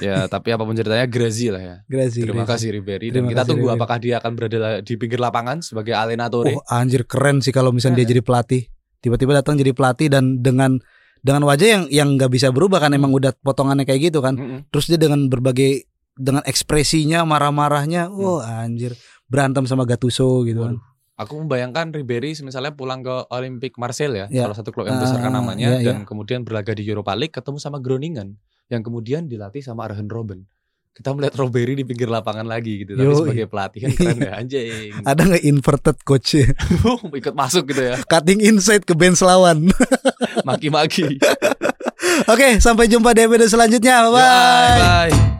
Ya, tapi apa pun ceritanya Grazi lah ya. Grazie. Terima kasih Ribery dan kita tunggu Ribery. apakah dia akan berada di pinggir lapangan sebagai alenatore. Oh anjir keren sih kalau misalnya dia jadi pelatih. Tiba-tiba datang jadi pelatih dan dengan dengan wajah yang yang nggak bisa berubah kan emang udah potongannya kayak gitu kan. Mm-mm. Terus dia dengan berbagai dengan ekspresinya marah-marahnya, wah anjir berantem sama Gattuso gitu kan. Aku membayangkan Ribery misalnya pulang ke Olympique Marseille ya, Ya. salah satu klub yang Ah, besar kan namanya iya, dan kemudian berlaga di Europa League ketemu sama Groningen yang kemudian dilatih sama Arjen Robben. Kita melihat Ribery di pinggir lapangan lagi gitu, tapi Yoi. sebagai pelatih kan keren ya anjing. (laughs) Ada nggak inverted coach (laughs) Ikut masuk gitu ya, cutting inside ke bench lawan? (laughs) maki-maki. Oke, sampai jumpa di episode selanjutnya. Bye. Bye.